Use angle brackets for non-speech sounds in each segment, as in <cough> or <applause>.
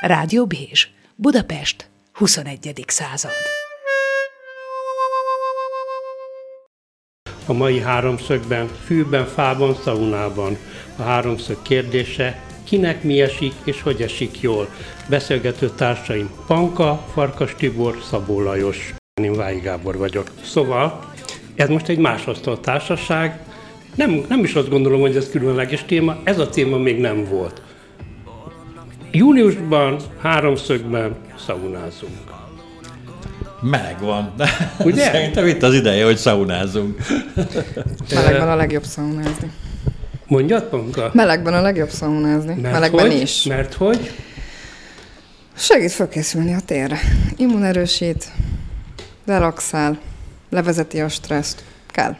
Rádió Bézs, Budapest, 21. század. A mai háromszögben, fűben, fában, szaunában. A háromszög kérdése, kinek mi esik és hogy esik jól. Beszélgető társaim Panka, Farkas Tibor, Szabó Lajos. Én Vályi Gábor vagyok. Szóval, ez most egy másasztal társaság. Nem, nem is azt gondolom, hogy ez különleges téma, ez a téma még nem volt. Júniusban háromszögben szaunázunk. Meleg van. Ugye? <laughs> Szerintem itt az ideje, hogy szaunázunk. <laughs> Melegben a legjobb szaunázni. Mondjad, Panka? Melegben a legjobb szaunázni. Mert Melegben hogy? is. Mert hogy? Segít felkészülni a térre. Immunerősít, relaxál, levezeti a stresszt. Kell.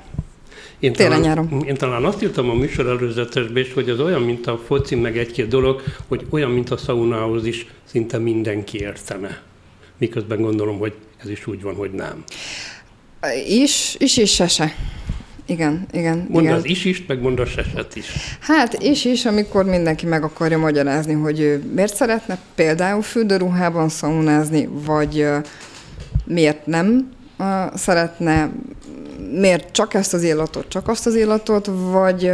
Én Télen talán, nyáron. én talán azt írtam a műsor előzetesbe is, hogy az olyan, mint a foci, meg egy-két dolog, hogy olyan, mint a szaunához is szinte mindenki értene. Miközben gondolom, hogy ez is úgy van, hogy nem. Is, is, is, se, se. Igen, igen, Mondd igen. az is is, meg mondd a seset is. Hát és is, amikor mindenki meg akarja magyarázni, hogy ő miért szeretne például fürdőruhában szaunázni, vagy miért nem szeretne, miért csak ezt az illatot, csak azt az illatot, vagy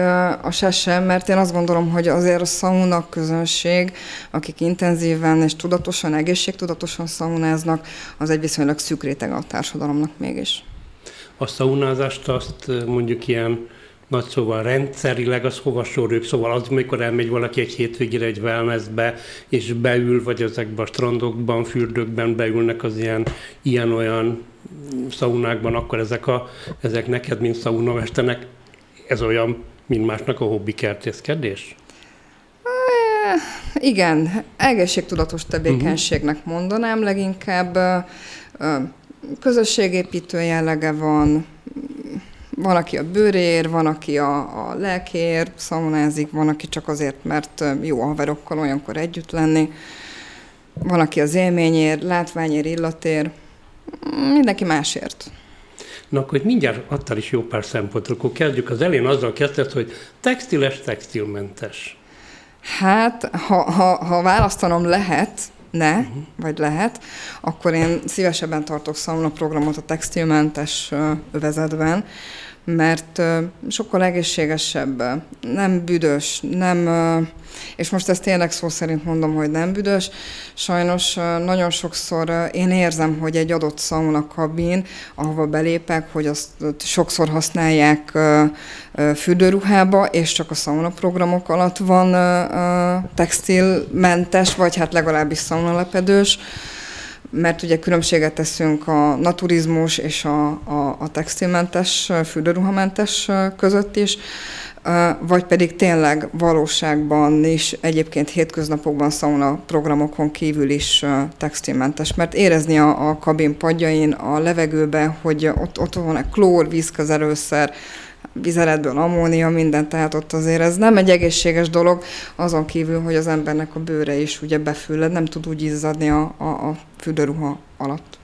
a se sem, mert én azt gondolom, hogy azért a szauna közönség, akik intenzíven és tudatosan, egészségtudatosan szaunáznak, az egy viszonylag szűk réteg a társadalomnak mégis. A szaunázást azt mondjuk ilyen nagy szóval rendszerileg az hova soroljuk, szóval az, amikor elmegy valaki egy hétvégére egy wellnessbe, és beül, vagy ezekben a strandokban, fürdőkben beülnek az ilyen, ilyen-olyan szaunákban, akkor ezek, a, ezek neked, mint szaunamesternek, ez olyan, mint másnak a hobbi kertészkedés? Igen, egészségtudatos tevékenységnek mondanám leginkább. Közösségépítő jellege van, van, aki a bőrér, van, aki a, a lelkér szaunázik, van, aki csak azért, mert jó a haverokkal olyankor együtt lenni, van, aki az élményért, látványért, illatér, mindenki másért. Na akkor mindjárt adtál is jó pár szempontot, akkor kezdjük az elén azzal kezdett, hogy textiles, textilmentes. Hát, ha, ha, ha választanom lehet, ne, uh-huh. vagy lehet, akkor én szívesebben tartok szauna programot a textilmentes övezetben, mert sokkal egészségesebb, nem büdös, nem, és most ezt tényleg szó szerint mondom, hogy nem büdös, sajnos nagyon sokszor én érzem, hogy egy adott sauna kabin, ahova belépek, hogy azt sokszor használják fürdőruhába, és csak a sauna programok alatt van textilmentes, vagy hát legalábbis szaunalepedős, mert ugye különbséget teszünk a naturizmus és a, a, a textilmentes, fürdőruhamentes között is, vagy pedig tényleg valóságban is, egyébként hétköznapokban szauna programokon kívül is textilmentes, mert érezni a, a kabin padjain, a levegőbe, hogy ott, ott van egy klór, vízközelőszer, vizeletből ammónia, minden, tehát ott azért ez nem egy egészséges dolog, azon kívül, hogy az embernek a bőre is ugye befülled, nem tud úgy izzadni a, a, a fürdőruha alatt.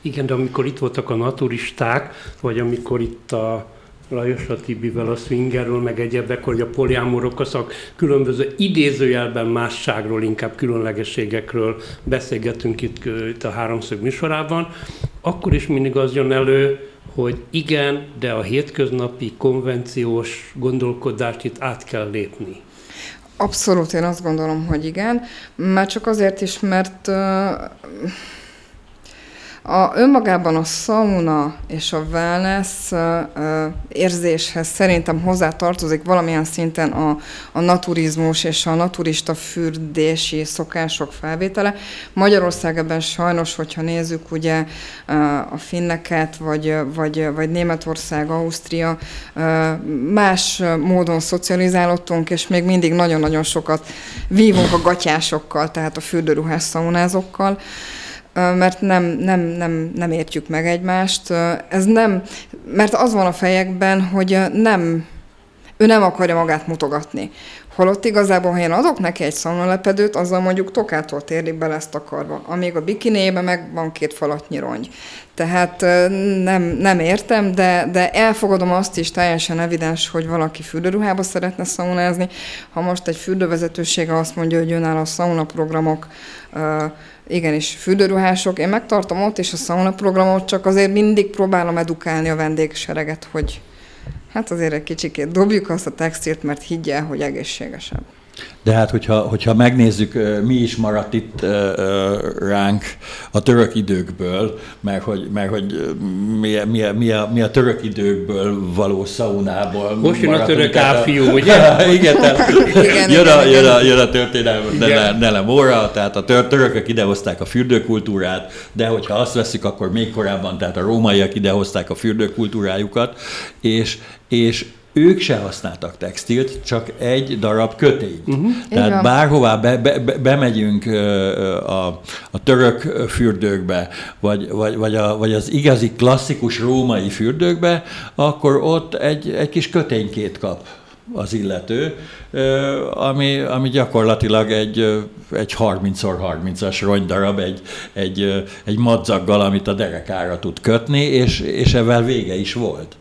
Igen, de amikor itt voltak a naturisták, vagy amikor itt a Lajos a Tibivel a swingerről, meg egyebek, hogy a poliámorok, azok különböző idézőjelben másságról, inkább különlegességekről beszélgetünk itt, itt a háromszög műsorában, akkor is mindig az jön elő, hogy igen, de a hétköznapi konvenciós gondolkodást itt át kell lépni. Abszolút, én azt gondolom, hogy igen. Már csak azért is, mert ö, a, önmagában a sauna és a wellness érzéshez szerintem hozzá tartozik valamilyen szinten a, a naturizmus és a naturista fürdési szokások felvétele. Magyarország ebben sajnos, hogyha nézzük ugye a finneket, vagy, vagy, vagy Németország, Ausztria, más módon szocializálódtunk, és még mindig nagyon-nagyon sokat vívunk a gatyásokkal, tehát a fürdőruhás szaunázókkal mert nem, nem, nem, nem értjük meg egymást. Ez nem, mert az van a fejekben, hogy nem, ő nem akarja magát mutogatni. Holott igazából, ha én adok neki egy szaunalepedőt, azzal mondjuk tokától térdig be lesz takarva, amíg a bikinébe meg van két falatnyi rongy. Tehát nem, nem értem, de, de elfogadom azt is teljesen evidens, hogy valaki fürdőruhába szeretne szaunázni. Ha most egy fürdővezetősége azt mondja, hogy a szaunaprogramok, igenis fürdőruhások, én megtartom ott is a szaunaprogramot, csak azért mindig próbálom edukálni a vendégsereget, hogy hát azért egy kicsikét dobjuk azt a textilt, mert higgye, hogy egészségesebb. De hát, hogyha, hogyha megnézzük, mi is maradt itt ránk a török időkből, mert hogy, mert hogy mi, mi, mi, a, mi a török időkből való szaunából Most jön a török áfiú, <laughs> ugye? igen, tehát igen, jön, a, jön, a, jön a történelem Nelem óra, tehát a tör, törökök idehozták a fürdőkultúrát, de hogyha azt veszik, akkor még korábban, tehát a rómaiak idehozták a fürdőkultúrájukat, és, és ők se használtak textilt, csak egy darab kötény. Uh-huh. Tehát bárhová be, be, be, bemegyünk a, a török fürdőkbe, vagy, vagy, vagy, a, vagy az igazi klasszikus római fürdőkbe, akkor ott egy, egy kis köténykét kap az illető, ami, ami gyakorlatilag egy, egy 30x30-as rongydarab, egy, egy, egy madzaggal, amit a derekára tud kötni, és, és ebben vége is volt.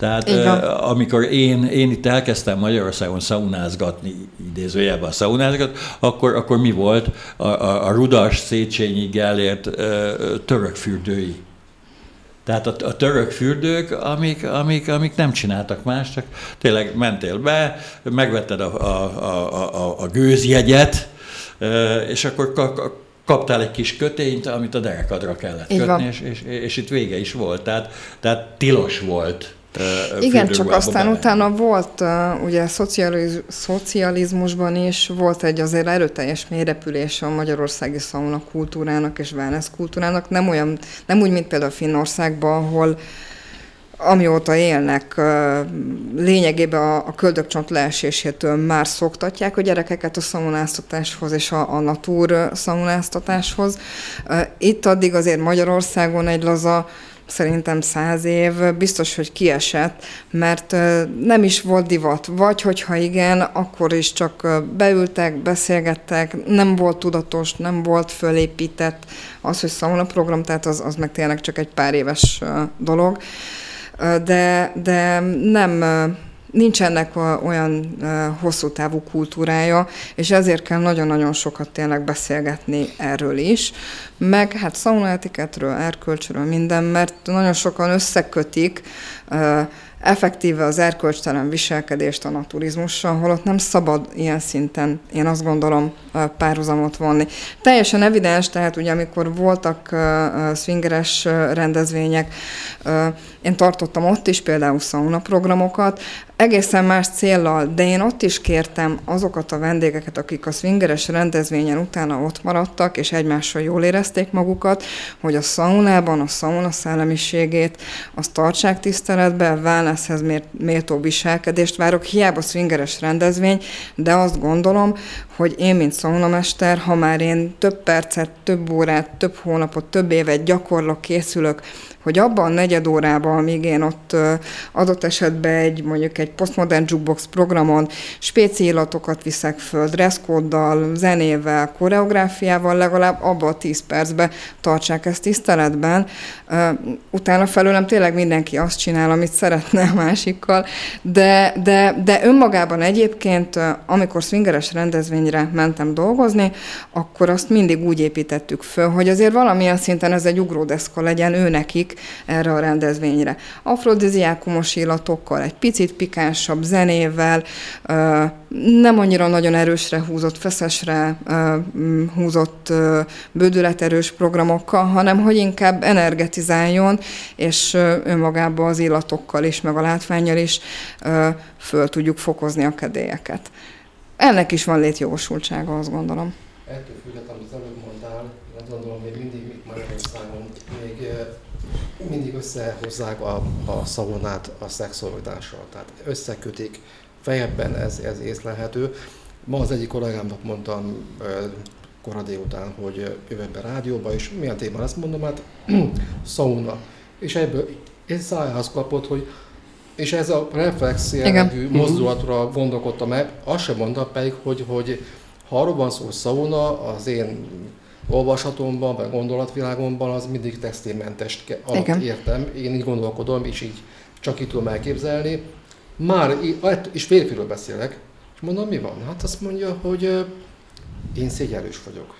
Tehát amikor én, én itt elkezdtem Magyarországon szaunázgatni, idézőjelben a szaunázgat, akkor, akkor mi volt a, a, a Rudas Széchenyi Gellért török fürdői. Tehát a, a török fürdők, amik, amik, amik nem csináltak más, csak tényleg mentél be, megvetted a, a, a, a, a gőzjegyet, és akkor kaptál egy kis kötényt, amit a derekadra kellett kötni, és, és, és itt vége is volt. Tehát, tehát tilos volt igen, csak aztán bele. utána volt, ugye szocializ, szocializmusban is volt egy azért erőteljes mélyrepülés a magyarországi szauna kultúrának és wellness kultúrának, nem olyan, nem úgy, mint például Finnországban, ahol amióta élnek, lényegében a, a köldökcsont leesésétől már szoktatják a gyerekeket a szaunáztatáshoz és a, a natúr szaunáztatáshoz. Itt addig azért Magyarországon egy laza szerintem száz év biztos, hogy kiesett, mert nem is volt divat. Vagy hogyha igen, akkor is csak beültek, beszélgettek, nem volt tudatos, nem volt fölépített az, hogy szauna program, tehát az, az meg tényleg csak egy pár éves dolog. De, de nem nincs ennek olyan hosszú távú kultúrája, és ezért kell nagyon-nagyon sokat tényleg beszélgetni erről is, meg hát szaunaetiketről, erkölcsről, minden, mert nagyon sokan összekötik effektíve az erkölcstelen viselkedést a naturizmussal, holott nem szabad ilyen szinten, én azt gondolom, párhuzamot vonni. Teljesen evidens, tehát ugye amikor voltak swingeres rendezvények, én tartottam ott is például sauna programokat, egészen más céllal, de én ott is kértem azokat a vendégeket, akik a swingeres rendezvényen utána ott maradtak, és egymással jól érezték magukat, hogy a szaunában a szauna szellemiségét, azt tartsák tiszteletbe, wellnesshez méltó viselkedést várok, hiába swingeres rendezvény, de azt gondolom, hogy én, mint szaunamester, ha már én több percet, több órát, több hónapot, több évet gyakorlok, készülök, hogy abban a negyed órában, amíg én ott adott esetben egy mondjuk egy postmodern jukebox programon spéci illatokat viszek föl, dresszkóddal, zenével, koreográfiával, legalább abban a 10 percben tartsák ezt tiszteletben. Utána felőlem tényleg mindenki azt csinál, amit szeretne a másikkal, de, de, de önmagában egyébként, amikor swingeres rendezvényre mentem dolgozni, akkor azt mindig úgy építettük föl, hogy azért valamilyen szinten ez egy ugródeszka legyen ő nekik, erre a rendezvényre. Afrodiziákumos illatokkal, egy picit pikánsabb zenével, nem annyira nagyon erősre húzott, feszesre húzott bődületerős programokkal, hanem hogy inkább energetizáljon, és önmagában az illatokkal is, meg a látványjal is föl tudjuk fokozni a kedélyeket. Ennek is van létjogosultsága, azt gondolom. Ettől függetlenül, amit előbb mondtál, gondolom, még mindig mindig összehozzák a, a szavonát a szexualitással, tehát összekötik, fejebben ez, ez észlelhető. Ma az egyik kollégámnak mondtam kora délután, hogy jövök be rádióba, és milyen téma lesz, mondom, hát <clears throat> szauna. És ebből én szájához kapott, hogy És ez a reflex jellegű Igen. mozdulatra gondolkodtam meg, azt sem mondtam pedig, hogy, hogy ha arról van szó, hogy szauna, az én olvasatomban, vagy gondolatvilágomban az mindig textilmentes alatt Igen. értem. Én így gondolkodom, és így csak így tudom elképzelni. Már, és férfiről beszélek, és mondom, mi van? Hát azt mondja, hogy én szégyelős vagyok.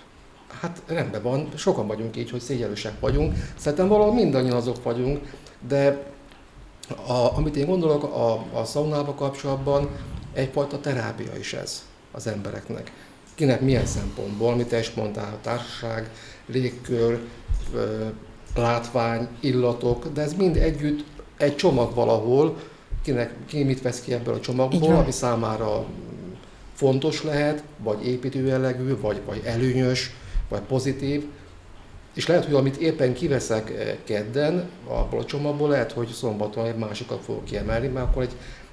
Hát rendben van, sokan vagyunk így, hogy szégyelősek vagyunk. Szerintem valahol mindannyian azok vagyunk, de a, amit én gondolok a, a szaunával kapcsolatban, egyfajta terápia is ez az embereknek. Kinek milyen szempontból, amit te is mondtál, társaság, légkör, látvány, illatok, de ez mind együtt egy csomag valahol, kinek, ki mit vesz ki ebből a csomagból, ami számára fontos lehet, vagy építő jellegű, vagy, vagy előnyös, vagy pozitív, és lehet, hogy amit éppen kiveszek kedden abból a csomagból, lehet, hogy szombaton egy másikat fogok kiemelni, mert akkor egy,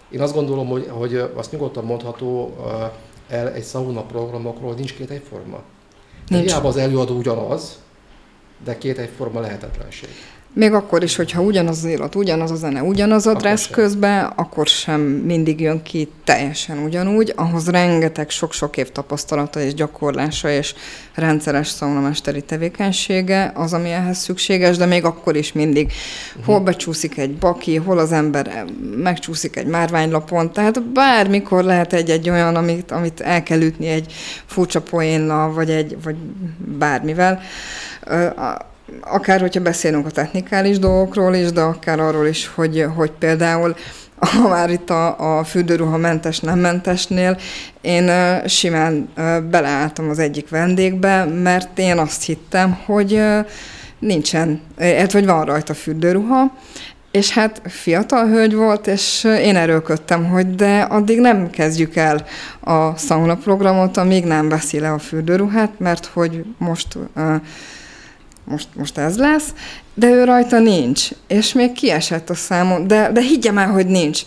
én azt gondolom, hogy, hogy azt nyugodtan mondható el egy sauna programokról, nincs két egyforma. Nincs. Hiába az előadó ugyanaz, de két egyforma lehetetlenség. Még akkor is, hogyha ugyanaz az élet, ugyanaz a zene, ugyanaz a sem. közben, akkor sem mindig jön ki teljesen ugyanúgy. Ahhoz rengeteg sok-sok év tapasztalata és gyakorlása és rendszeres szaunamesteri tevékenysége az, ami ehhez szükséges, de még akkor is mindig hol becsúszik egy baki, hol az ember megcsúszik egy márványlapon, tehát bármikor lehet egy-egy olyan, amit, amit el kell ütni egy furcsa poénnal, vagy, egy, vagy bármivel. Akár hogyha beszélünk a technikális dolgokról is, de akár arról is, hogy, hogy például ha már itt a, a fürdőruha mentes, nem mentesnél, én simán beleálltam az egyik vendégbe, mert én azt hittem, hogy nincsen, hát vagy van rajta fürdőruha, és hát fiatal hölgy volt, és én erőlködtem, hogy de addig nem kezdjük el a sauna programot, amíg nem veszi le a fürdőruhát, mert hogy most ö, most, most ez lesz, de ő rajta nincs, és még kiesett a számon, de, de higgyem el, hogy nincs.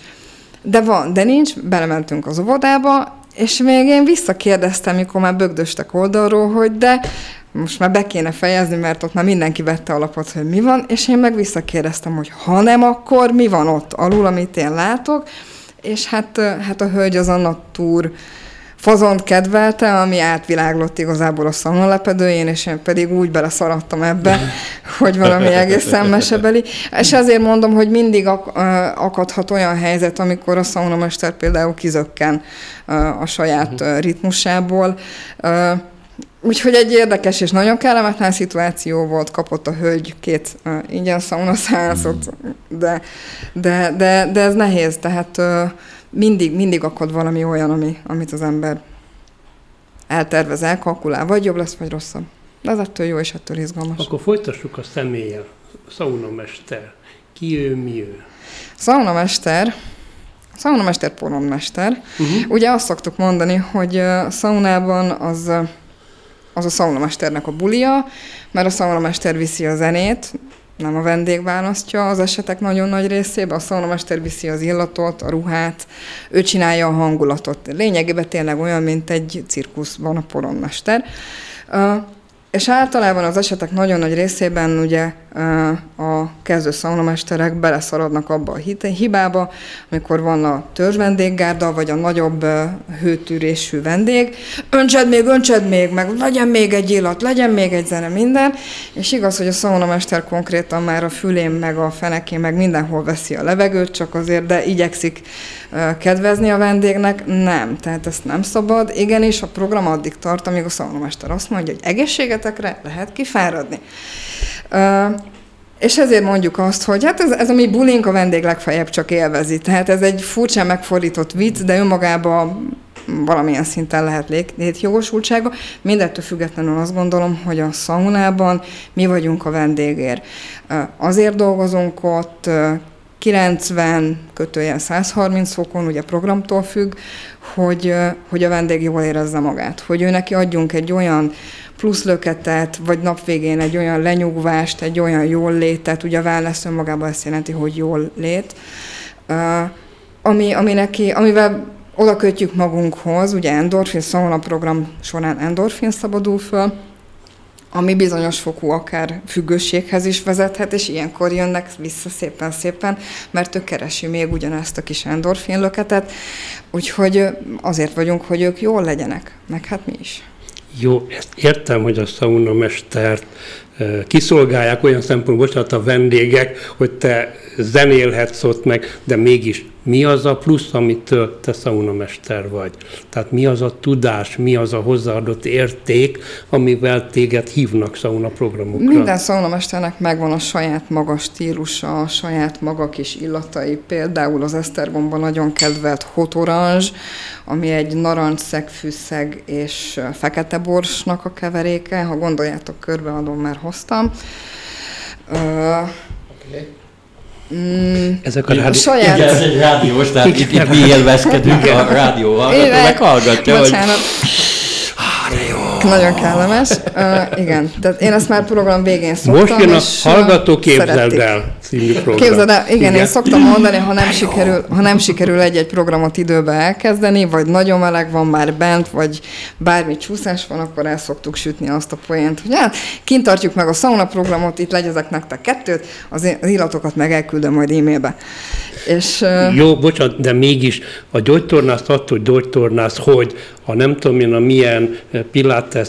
De van, de nincs, belementünk az óvodába, és még én visszakérdeztem, mikor már bögdöstek oldalról, hogy de most már be kéne fejezni, mert ott már mindenki vette alapot, hogy mi van, és én meg visszakérdeztem, hogy ha nem, akkor mi van ott alul, amit én látok, és hát, hát a hölgy az a túr fazont kedvelte, ami átviláglott igazából a szamnalepedőjén, és én pedig úgy beleszaradtam ebbe, <laughs> hogy valami egészen mesebeli. És ezért mondom, hogy mindig ak- akadhat olyan helyzet, amikor a szaunamester például kizökken a saját ö, ritmusából. Úgyhogy egy érdekes és nagyon kellemetlen szituáció volt, kapott a hölgy két uh, ingyen szaunaszállásot, de, de, de, de ez nehéz, tehát uh, mindig, mindig akad valami olyan, ami, amit az ember eltervez, elkalkulál, vagy jobb lesz, vagy rosszabb. De ez ettől jó, és ettől izgalmas. Akkor folytassuk a személlyel. Szaunamester. Ki ő, mi ő? Szaunamester, szaunamester poronmester. Uh-huh. Ugye azt szoktuk mondani, hogy uh, szaunában az, az a szaunamesternek a bulia, mert a szaunamester viszi a zenét, nem a vendég választja az esetek nagyon nagy részében, a szaunamester viszi az illatot, a ruhát, ő csinálja a hangulatot. Lényegében tényleg olyan, mint egy cirkuszban a poronmester. És általában az esetek nagyon nagy részében ugye a kezdő szaunamesterek beleszaradnak abba a hibába, amikor van a törzsvendéggárda, vagy a nagyobb hőtűrésű vendég, öntsed még, öntsed még, meg legyen még egy illat, legyen még egy zene, minden, és igaz, hogy a szaunamester konkrétan már a fülén, meg a fenekén, meg mindenhol veszi a levegőt, csak azért, de igyekszik kedvezni a vendégnek, nem, tehát ezt nem szabad. Igenis, a program addig tart, amíg a szaunamester azt mondja, hogy egészségetekre lehet kifáradni. És ezért mondjuk azt, hogy hát ez, ez a mi bulink a vendég legfeljebb csak élvezi. Tehát ez egy furcsán megfordított vicc, de önmagában valamilyen szinten lehet lét- létjogosultsága. Mindettől függetlenül azt gondolom, hogy a szaunában mi vagyunk a vendégért. Ö, Azért dolgozunk ott, 90 kötőjel 130 fokon, ugye programtól függ, hogy, hogy a vendég jól érezze magát, hogy ő neki adjunk egy olyan plusz löketet, vagy nap végén egy olyan lenyugvást, egy olyan jól létet, ugye a wellness önmagában ezt jelenti, hogy jól lét, ami, ami neki, amivel oda kötjük magunkhoz, ugye endorfin, szóval a program során endorfin szabadul föl, ami bizonyos fokú akár függőséghez is vezethet, és ilyenkor jönnek vissza szépen-szépen, mert ő keresi még ugyanezt a kis endorfinlöketet, úgyhogy azért vagyunk, hogy ők jól legyenek, meg hát mi is. Jó, ezt értem, hogy a saunamestert kiszolgálják olyan szempontból, bocsánat, a vendégek, hogy te zenélhetsz ott meg, de mégis mi az a plusz, amitől te szaunamester vagy? Tehát mi az a tudás, mi az a hozzáadott érték, amivel téged hívnak szauna programokra? Minden szaunamesternek megvan a saját maga stílusa, a saját maga kis illatai. Például az Esztergomban nagyon kedvelt hot orange, ami egy narancs-szegfűszeg és fekete borsnak a keveréke. Ha gondoljátok, körbeadom, mert hoztam. Uh, okay. Mm, Ezek a rádió... saját... Igen, ez egy rádiós, tehát itt, itt mi élvezkedünk a rádióval, akkor meghallgatja, Bocsánat. hogy nagyon kellemes. Uh, igen, tehát én ezt már program végén szoktam. Most jön a Hallgató képzeld el című program. Képzeld el, igen, igen, én szoktam mondani, ha nem, sikerül, ha nem sikerül egy-egy programot időbe elkezdeni, vagy nagyon meleg van már bent, vagy bármi csúszás van, akkor el szoktuk sütni azt a poént, hogy hát kint tartjuk meg a sauna programot, itt legyezek nektek kettőt, az, az illatokat meg elküldöm majd e-mailbe. És. Jó, bocsánat, de mégis a gyógytornász attól, hogy gyógytornász, hogy a nem tudom én a milyen pilates,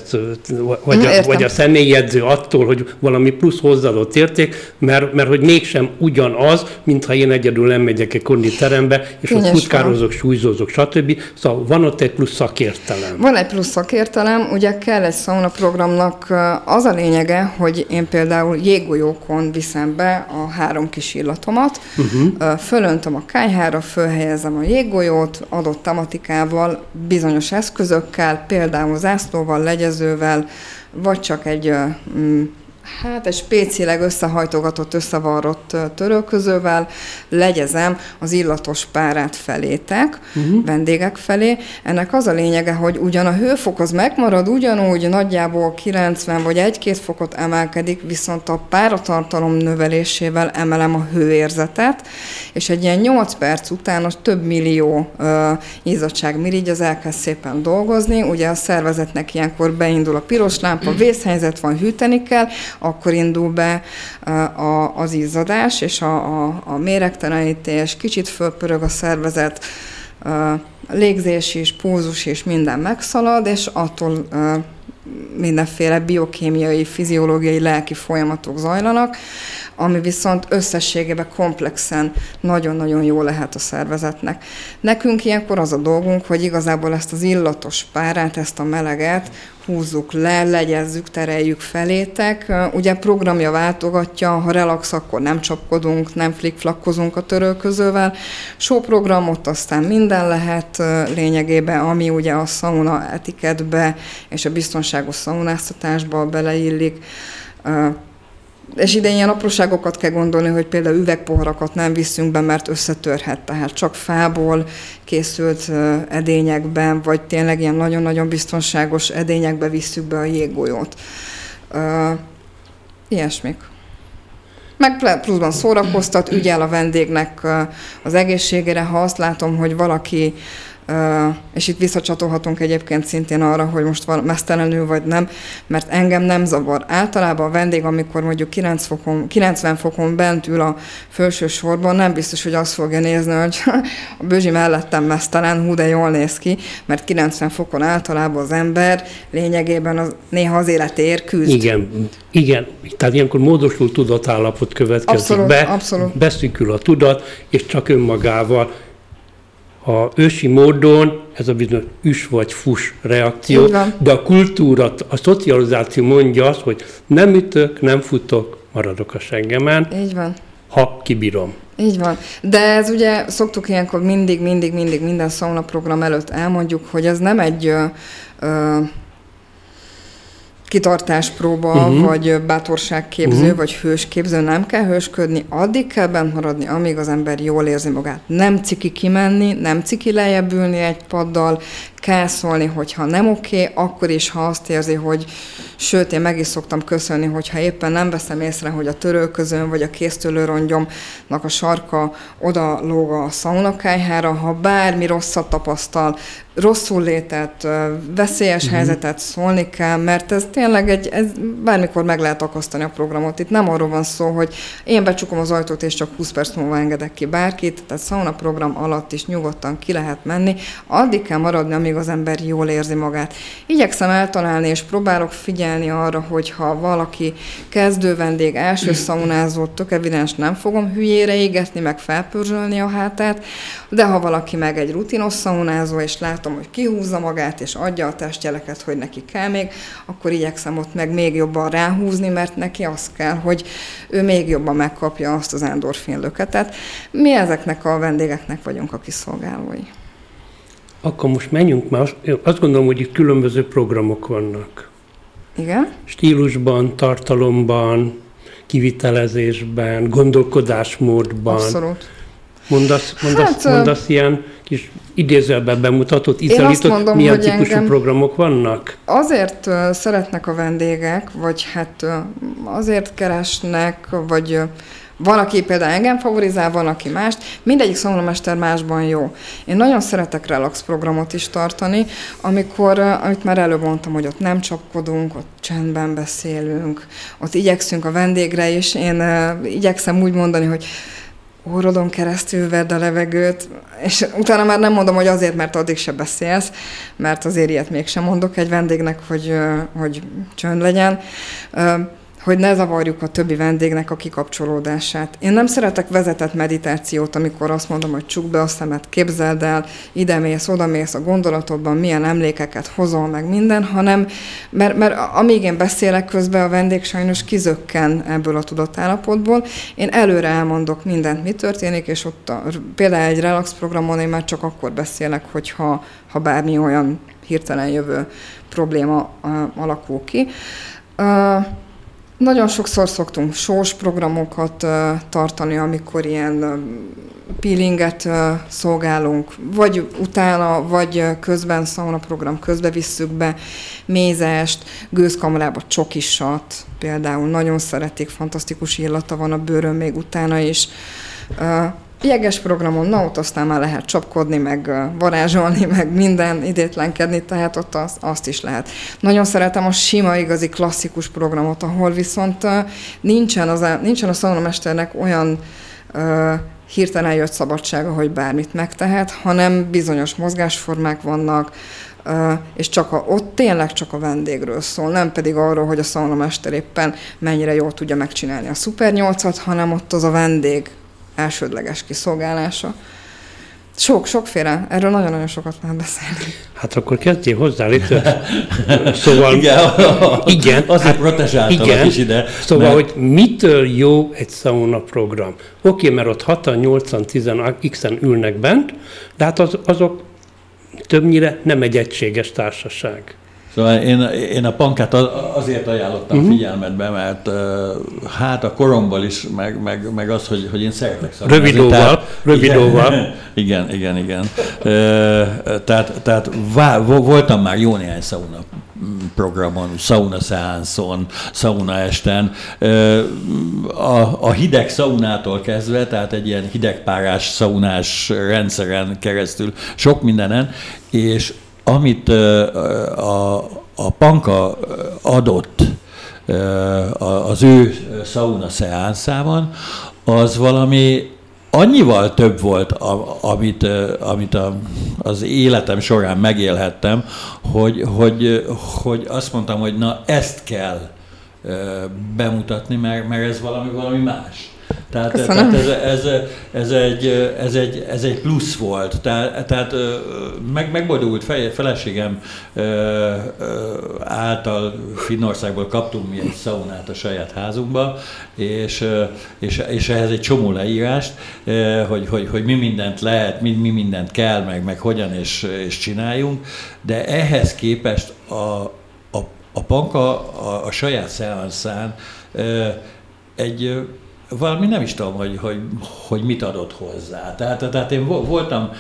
vagy a, vagy a személyjegyző attól, hogy valami plusz hozzáadott érték, mert, mert hogy mégsem ugyanaz, mintha én egyedül nem megyek egy konditerembe, és Kényes ott futkározok, súlyzózok, stb. Szóval van ott egy plusz szakértelem. Van egy plusz szakértelem, ugye kell egy sauna programnak az a lényege, hogy én például jéggolyókon viszem be a három kis illatomat, uh-huh. fölöntöm a kájhára, fölhelyezem a jéggolyót, adott tematikával, bizonyos eszközökkel, például zászlóval, legyezővel, vagy csak egy mm, hát egy spécileg összehajtogatott, összevarrott törölközővel legyezem az illatos párát felétek, uh-huh. vendégek felé. Ennek az a lényege, hogy ugyan a hőfok az megmarad, ugyanúgy nagyjából 90 vagy 1-2 fokot emelkedik, viszont a páratartalom növelésével emelem a hőérzetet, és egy ilyen 8 perc után a több millió uh, mirigy az elkezd szépen dolgozni, ugye a szervezetnek ilyenkor beindul a piros lámpa, vészhelyzet van, hűteni kell, akkor indul be a, az izzadás és a, a, a méregtelenítés, kicsit fölpörög a szervezet, légzés is, pulzus is, minden megszalad, és attól mindenféle biokémiai, fiziológiai, lelki folyamatok zajlanak, ami viszont összességében komplexen nagyon-nagyon jó lehet a szervezetnek. Nekünk ilyenkor az a dolgunk, hogy igazából ezt az illatos párát, ezt a meleget húzzuk le, legyezzük, tereljük felétek. Ugye programja váltogatja, ha relax, akkor nem csapkodunk, nem flikflakkozunk a törölközővel. Show programot aztán minden lehet lényegében, ami ugye a sauna etiketbe és a biztonságos szaunáztatásba beleillik és ide ilyen apróságokat kell gondolni, hogy például üvegpoharakat nem viszünk be, mert összetörhet, tehát csak fából készült edényekben, vagy tényleg ilyen nagyon-nagyon biztonságos edényekbe visszük be a jéggolyót. Ilyesmik. Meg pluszban szórakoztat, ügyel a vendégnek az egészségére, ha azt látom, hogy valaki és itt visszacsatolhatunk egyébként szintén arra, hogy most van mesztelenül vagy nem, mert engem nem zavar. Általában a vendég, amikor mondjuk 9 fokon, 90 fokon bent ül a felső sorban, nem biztos, hogy azt fogja nézni, hogy <laughs> a bőzsi mellettem mesztelen, hú, de jól néz ki, mert 90 fokon általában az ember lényegében az, néha az életéért küzd. Igen, igen, tehát ilyenkor módosult tudatállapot következik abszolút, be, abszolút. beszűkül a tudat, és csak önmagával a ősi módon ez a bizonyos üs vagy fus reakció, de a kultúra, a szocializáció mondja azt, hogy nem ütök, nem futok, maradok a sengemen. Így van. Ha kibírom. Így van. De ez ugye szoktuk ilyenkor mindig, mindig, mindig minden szauna program előtt elmondjuk, hogy ez nem egy ö, ö, kitartáspróba, uh-huh. vagy bátorságképző, uh-huh. vagy hősképző, nem kell hősködni, addig kell bent maradni, amíg az ember jól érzi magát. Nem ciki kimenni, nem ciki lejjebb ülni egy paddal, kell szólni, hogyha nem oké, okay, akkor is, ha azt érzi, hogy sőt, én meg is szoktam köszönni, hogyha éppen nem veszem észre, hogy a törölközőn vagy a késztőlőrongyomnak a sarka oda lóg a szaunakájhára, ha bármi rosszat tapasztal, rosszul létett, veszélyes uh-huh. helyzetet szólni kell, mert ez tényleg egy, ez bármikor meg lehet akasztani a programot. Itt nem arról van szó, hogy én becsukom az ajtót, és csak 20 perc múlva engedek ki bárkit, tehát sauna program alatt is nyugodtan ki lehet menni. Addig kell maradni, amíg az ember jól érzi magát. Igyekszem eltalálni, és próbálok figyelni arra, hogy ha valaki kezdő vendég, első szaunázó, tök evidens nem fogom hülyére égetni, meg felpörzsölni a hátát, de ha valaki meg egy rutinos szaunázó, és látom, hogy kihúzza magát, és adja a testjeleket, hogy neki kell még, akkor igyekszem ott meg még jobban ráhúzni, mert neki az kell, hogy ő még jobban megkapja azt az endorfin löketet. Mi ezeknek a vendégeknek vagyunk a kiszolgálói. Akkor most menjünk már. Azt gondolom, hogy itt különböző programok vannak. Igen? Stílusban, tartalomban, kivitelezésben, gondolkodásmódban. Abszolút. Mondasz, mondasz, hát, mondasz ilyen kis idézőben bemutatott, iszalított, milyen típusú programok vannak? Azért szeretnek a vendégek, vagy hát azért keresnek, vagy van, aki például engem favorizál, van, aki mást. Mindegyik szomlomester másban jó. Én nagyon szeretek relax programot is tartani, amikor, amit már előbb mondtam, hogy ott nem csapkodunk, ott csendben beszélünk, ott igyekszünk a vendégre, és én uh, igyekszem úgy mondani, hogy orrodon keresztül vedd a levegőt, és utána már nem mondom, hogy azért, mert addig se beszélsz, mert azért ilyet mégsem mondok egy vendégnek, hogy, hogy csönd legyen hogy ne zavarjuk a többi vendégnek a kikapcsolódását. Én nem szeretek vezetett meditációt, amikor azt mondom, hogy csuk be a szemet, képzeld el, ide mész, oda mész a gondolatodban, milyen emlékeket hozol meg minden, hanem, mert, mert amíg én beszélek közben, a vendég sajnos kizökken ebből a tudatállapotból. Én előre elmondok mindent, mi történik, és ott a, például egy relax programon én már csak akkor beszélek, hogyha ha bármi olyan hirtelen jövő probléma uh, alakul ki. Uh, nagyon sokszor szoktunk sós programokat tartani, amikor ilyen peelinget szolgálunk, vagy utána, vagy közben sauna program közbe visszük be mézest, gőzkamrába csokisat, például nagyon szeretik, fantasztikus illata van a bőrön még utána is. Jeges programon, na ott aztán már lehet csapkodni, meg varázsolni, meg minden, idétlenkedni, tehát ott az, azt is lehet. Nagyon szeretem a sima, igazi, klasszikus programot, ahol viszont nincsen, az, nincsen a szaunamesternek olyan uh, hirtelen jött szabadsága, hogy bármit megtehet, hanem bizonyos mozgásformák vannak, és csak a, ott tényleg csak a vendégről szól, nem pedig arról, hogy a szaunamester éppen mennyire jól tudja megcsinálni a Super 8-at, hanem ott az a vendég elsődleges kiszolgálása. Sok, sokféle. Erről nagyon-nagyon sokat lehet beszélni. Hát akkor kezdjél hozzá, Little. Szóval, igen, igen azért hát, igen, is ide. Szóval, mert... hogy mitől jó egy sauna program? Oké, mert ott 6 8 10 x-en ülnek bent, de hát az, azok többnyire nem egy egységes társaság. Szóval én, én a pankát azért ajánlottam uh-huh. figyelmetbe, mert hát a koromból is, meg, meg, meg az, hogy, hogy én szeretek szakmázni. Rövidóval, rövidóval. <laughs> Igen, igen, igen. Tehát, tehát vá, voltam már jó néhány szauna programon, sauna szeánszon, sauna esten. A, a hideg szaunától kezdve, tehát egy ilyen hidegpárás szaunás rendszeren keresztül sok mindenen, és amit a, a Panka adott az ő sauna szeánszában, az valami annyival több volt, amit, amit az életem során megélhettem, hogy, hogy, hogy azt mondtam, hogy na ezt kell bemutatni, mert, mert ez valami, valami más. Tehát, tehát ez, ez, ez, egy, ez, egy, ez egy plusz volt. Tehát, tehát meg, megboldogult feleségem által Finnországból kaptunk mi egy szaunát a saját házunkba, és, és, és ehhez egy csomó leírást, hogy, hogy, hogy mi mindent lehet, mi, mi mindent kell, meg, meg hogyan és, és csináljunk, de ehhez képest a, a, a panka a, a saját szeanszán egy valami nem is tudom, hogy, hogy, hogy mit adott hozzá. Tehát, tehát én voltam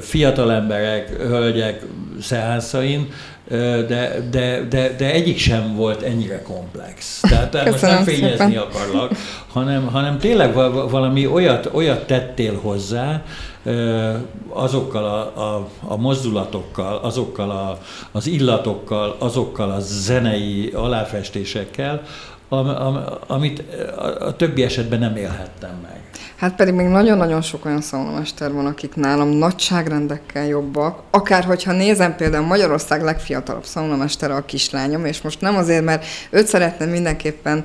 fiatal emberek, hölgyek szeánszain, de, de, de, de egyik sem volt ennyire komplex. Tehát, tehát most nem fényezni szépen. akarlak, hanem, hanem tényleg valami olyat, olyat tettél hozzá, azokkal a, a, a mozdulatokkal, azokkal a, az illatokkal, azokkal a zenei aláfestésekkel, am, am, amit a, a többi esetben nem élhettem meg. Hát pedig még nagyon-nagyon sok olyan szaunamester van, akik nálam nagyságrendekkel jobbak. Akár hogyha nézem például Magyarország legfiatalabb szaunamestere a kislányom, és most nem azért, mert őt szeretném mindenképpen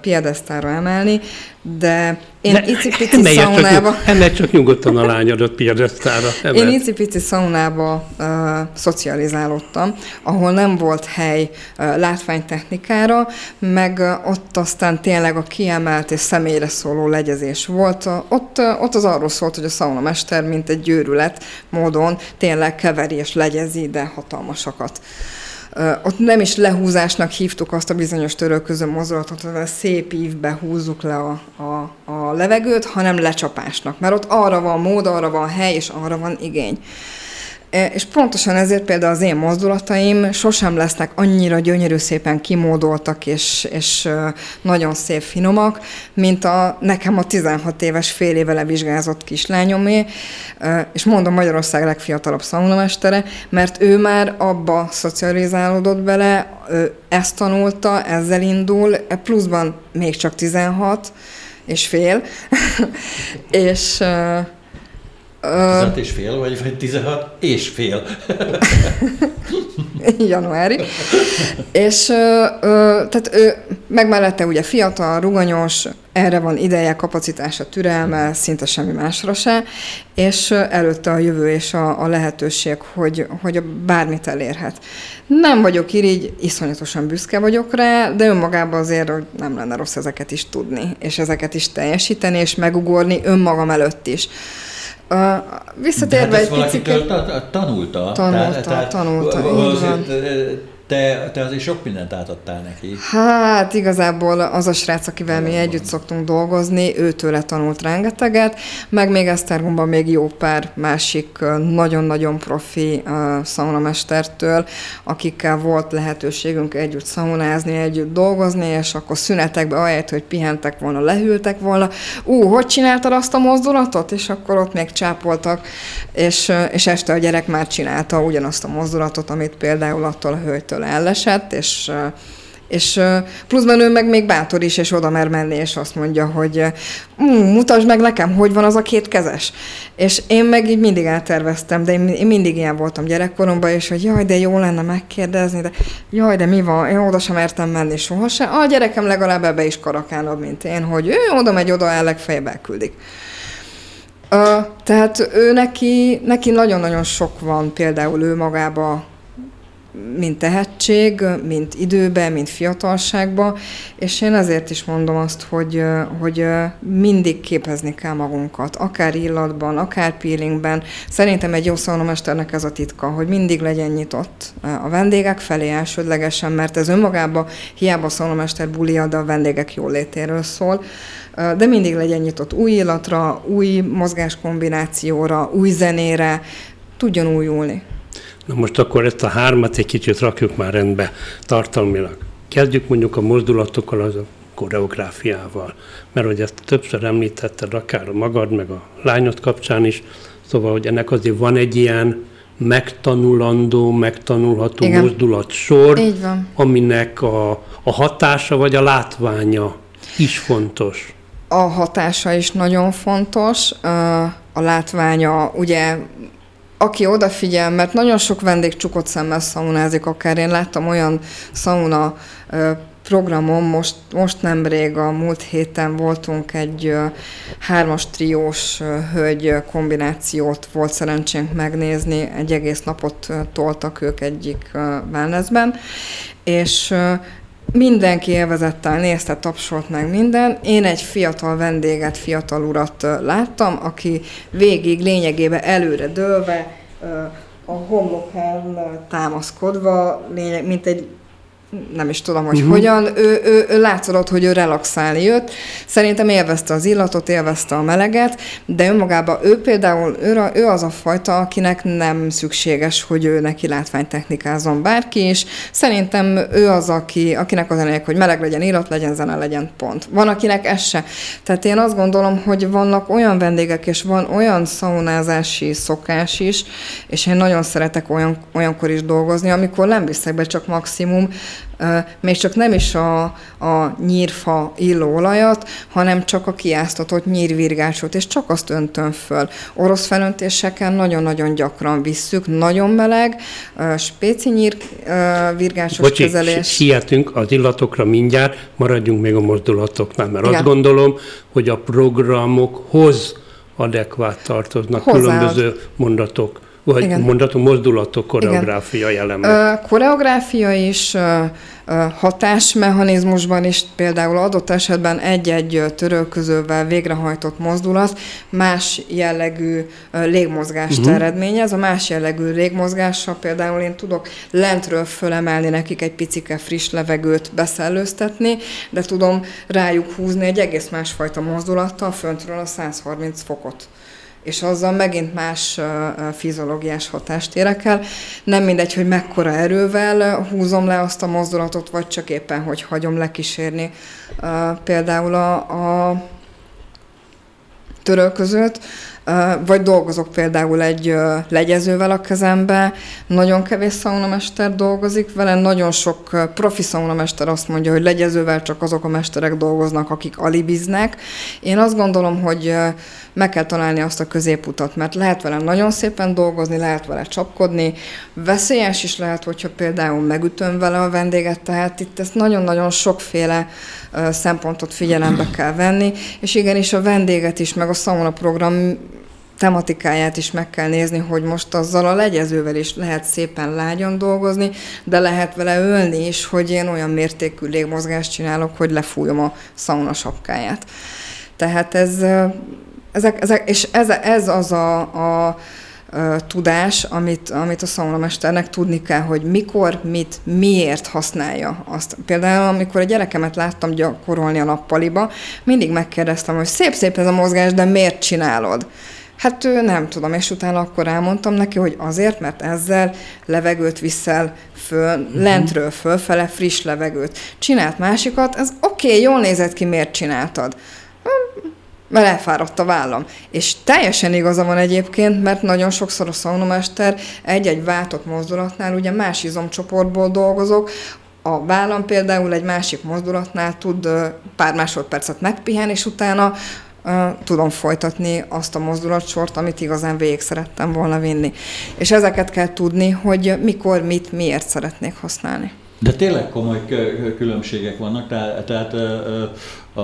piedesztára emelni, de én ne, icipici <laughs> szaunába... Csak, emelj csak nyugodtan a lányodat piedesztára. Én icipici szaunába uh, szocializálódtam, ahol nem volt hely uh, látványtechnikára, meg uh, ott aztán tényleg a kiemelt és személyre szóló legyezés volt. Uh, ott, uh, ott az arról szólt, hogy a szaunamester, mint egy győrület módon tényleg keveri és legyezi, de hatalmasakat. Ott nem is lehúzásnak hívtuk azt a bizonyos törölköző mozdulatot, hogy szép ívbe húzzuk le a, a, a levegőt, hanem lecsapásnak. Mert ott arra van mód, arra van hely, és arra van igény. E, és pontosan ezért például az én mozdulataim sosem lesznek annyira gyönyörű szépen kimódoltak és, és nagyon szép finomak, mint a nekem a 16 éves fél éve levizsgázott kislányomé, és mondom Magyarország legfiatalabb szaunamestere, mert ő már abba szocializálódott bele, ezt tanulta, ezzel indul, e, pluszban még csak 16 és fél, <laughs> és 16 és fél, vagy, vagy 16 és fél? <laughs> Januári. és ö, ö, tehát ő meg mellette ugye fiatal, ruganyos, erre van ideje, kapacitása, türelme, szinte semmi másra se, és előtte a jövő és a, a lehetőség, hogy, hogy bármit elérhet. Nem vagyok irigy, iszonyatosan büszke vagyok rá, de önmagában azért hogy nem lenne rossz ezeket is tudni, és ezeket is teljesíteni, és megugorni önmagam előtt is. Uh, visszatérve hát egy picit... tanulta? Tanulta, tehát, tanulta, tehát, te, te azért sok mindent átadtál neki. Hát igazából az a srác, akivel mi együtt szoktunk dolgozni, őtőle tanult rengeteget, meg még Esztergomban még jó pár másik nagyon-nagyon profi uh, szaunamestertől, akikkel volt lehetőségünk együtt szaunázni, együtt dolgozni, és akkor szünetekbe ahelyett, hogy pihentek volna, lehűltek volna, ú, hogy csináltad azt a mozdulatot? És akkor ott még csápoltak, és, és este a gyerek már csinálta ugyanazt a mozdulatot, amit például attól a hölgytől ettől ellesett, és és pluszban ő meg még bátor is, és oda mer menni, és azt mondja, hogy mutasd meg nekem, hogy van az a két kezes. És én meg így mindig elterveztem, de én mindig ilyen voltam gyerekkoromban, és hogy jaj, de jó lenne megkérdezni, de jaj, de mi van, én oda sem mertem menni sohasem. A gyerekem legalább ebbe is karakánabb, mint én, hogy ő oda megy, oda el legfeljebb elküldik. Uh, tehát ő neki, neki nagyon-nagyon sok van például ő magába mint tehetség, mint időbe, mint fiatalságba, és én ezért is mondom azt, hogy, hogy mindig képezni kell magunkat, akár illatban, akár peelingben. Szerintem egy jó szaunamesternek ez a titka, hogy mindig legyen nyitott a vendégek felé elsődlegesen, mert ez önmagában hiába a szaunamester bulia, de a vendégek jólétéről szól, de mindig legyen nyitott új illatra, új mozgáskombinációra, új zenére, tudjon újulni. Na most akkor ezt a hármat egy kicsit rakjuk már rendbe tartalmilag. Kezdjük mondjuk a mozdulatokkal, az a koreográfiával. Mert hogy ezt többször említetted, akár magad, meg a lányod kapcsán is, szóval, hogy ennek azért van egy ilyen megtanulandó, megtanulható Igen. mozdulatsor, aminek a, a hatása vagy a látványa is fontos. A hatása is nagyon fontos, a látványa, ugye aki odafigyel, mert nagyon sok vendég csukott szemmel szaunázik, akár. Én láttam olyan szauna programon, most, most nemrég a múlt héten voltunk egy hármas triós hölgy kombinációt, volt szerencsénk megnézni, egy egész napot toltak ők egyik wellnessben, és mindenki élvezettel nézte, tapsolt meg minden. Én egy fiatal vendéget, fiatal urat láttam, aki végig lényegében előre dőlve, a homlokán támaszkodva, lényeg, mint egy nem is tudom, hogy uh-huh. hogyan, ő, ő, ő látszódott, hogy ő relaxálni jött. Szerintem élvezte az illatot, élvezte a meleget, de önmagában ő például, ő, ő az a fajta, akinek nem szükséges, hogy ő neki látványtechnikázon bárki is. Szerintem ő az, aki, akinek az elég, hogy meleg legyen, illat legyen, zene legyen, pont. Van, akinek ez se. Tehát én azt gondolom, hogy vannak olyan vendégek, és van olyan szaunázási szokás is, és én nagyon szeretek olyan, olyankor is dolgozni, amikor nem viszek be csak maximum még csak nem is a, a nyírfa illóolajat, hanem csak a kiáztatott nyírvirgásot, és csak azt öntöm föl. Orosz felöntéseken nagyon-nagyon gyakran visszük, nagyon meleg, spéci nyír virgásos Bocsi, kezelés. sietünk az illatokra mindjárt, maradjunk még a mozdulatoknál, mert Igen. azt gondolom, hogy a programokhoz adekvát tartoznak Hozzáad. különböző mondatok vagy Igen. mondatom, mozdulatok, koreográfia elemek. Koreográfia is, hatásmechanizmusban is például adott esetben egy-egy törölközővel végrehajtott mozdulat más jellegű légmozgást uh-huh. eredményez. A más jellegű légmozgással például én tudok lentről fölemelni nekik egy picike friss levegőt beszellőztetni, de tudom rájuk húzni egy egész másfajta mozdulattal föntről a 130 fokot és azzal megint más fiziológiás hatást érek el. Nem mindegy, hogy mekkora erővel húzom le azt a mozdulatot, vagy csak éppen, hogy hagyom lekísérni például a, a törölközőt, vagy dolgozok például egy legyezővel a kezembe, nagyon kevés szaunamester dolgozik vele, nagyon sok profi szaunamester azt mondja, hogy legyezővel csak azok a mesterek dolgoznak, akik alibiznek. Én azt gondolom, hogy meg kell találni azt a középutat, mert lehet vele nagyon szépen dolgozni, lehet vele csapkodni, veszélyes is lehet, hogyha például megütöm vele a vendéget, tehát itt ezt nagyon-nagyon sokféle szempontot figyelembe kell venni, és igenis a vendéget is, meg a szauna program tematikáját is meg kell nézni, hogy most azzal a legyezővel is lehet szépen lágyan dolgozni, de lehet vele ölni is, hogy én olyan mértékű légmozgást csinálok, hogy lefújom a szauna sapkáját. Tehát ez, ezek, ezek, és ez, ez az a, a tudás, amit, amit a szaunamesternek tudni kell, hogy mikor, mit, miért használja azt. Például, amikor a gyerekemet láttam gyakorolni a nappaliba, mindig megkérdeztem, hogy szép-szép ez a mozgás, de miért csinálod? Hát ő nem tudom, és utána akkor elmondtam neki, hogy azért, mert ezzel levegőt viszel föl, uh-huh. lentről fölfele friss levegőt. Csinált másikat, ez oké, okay, jól nézett ki, miért csináltad? mert elfáradt a vállam. És teljesen igaza van egyébként, mert nagyon sokszor a szaunomester egy-egy váltott mozdulatnál ugye más izomcsoportból dolgozok, a vállam például egy másik mozdulatnál tud pár másodpercet megpihen, és utána tudom folytatni azt a mozdulatsort, amit igazán végig szerettem volna vinni. És ezeket kell tudni, hogy mikor, mit, miért szeretnék használni. De tényleg komoly különbségek vannak, tehát, tehát a,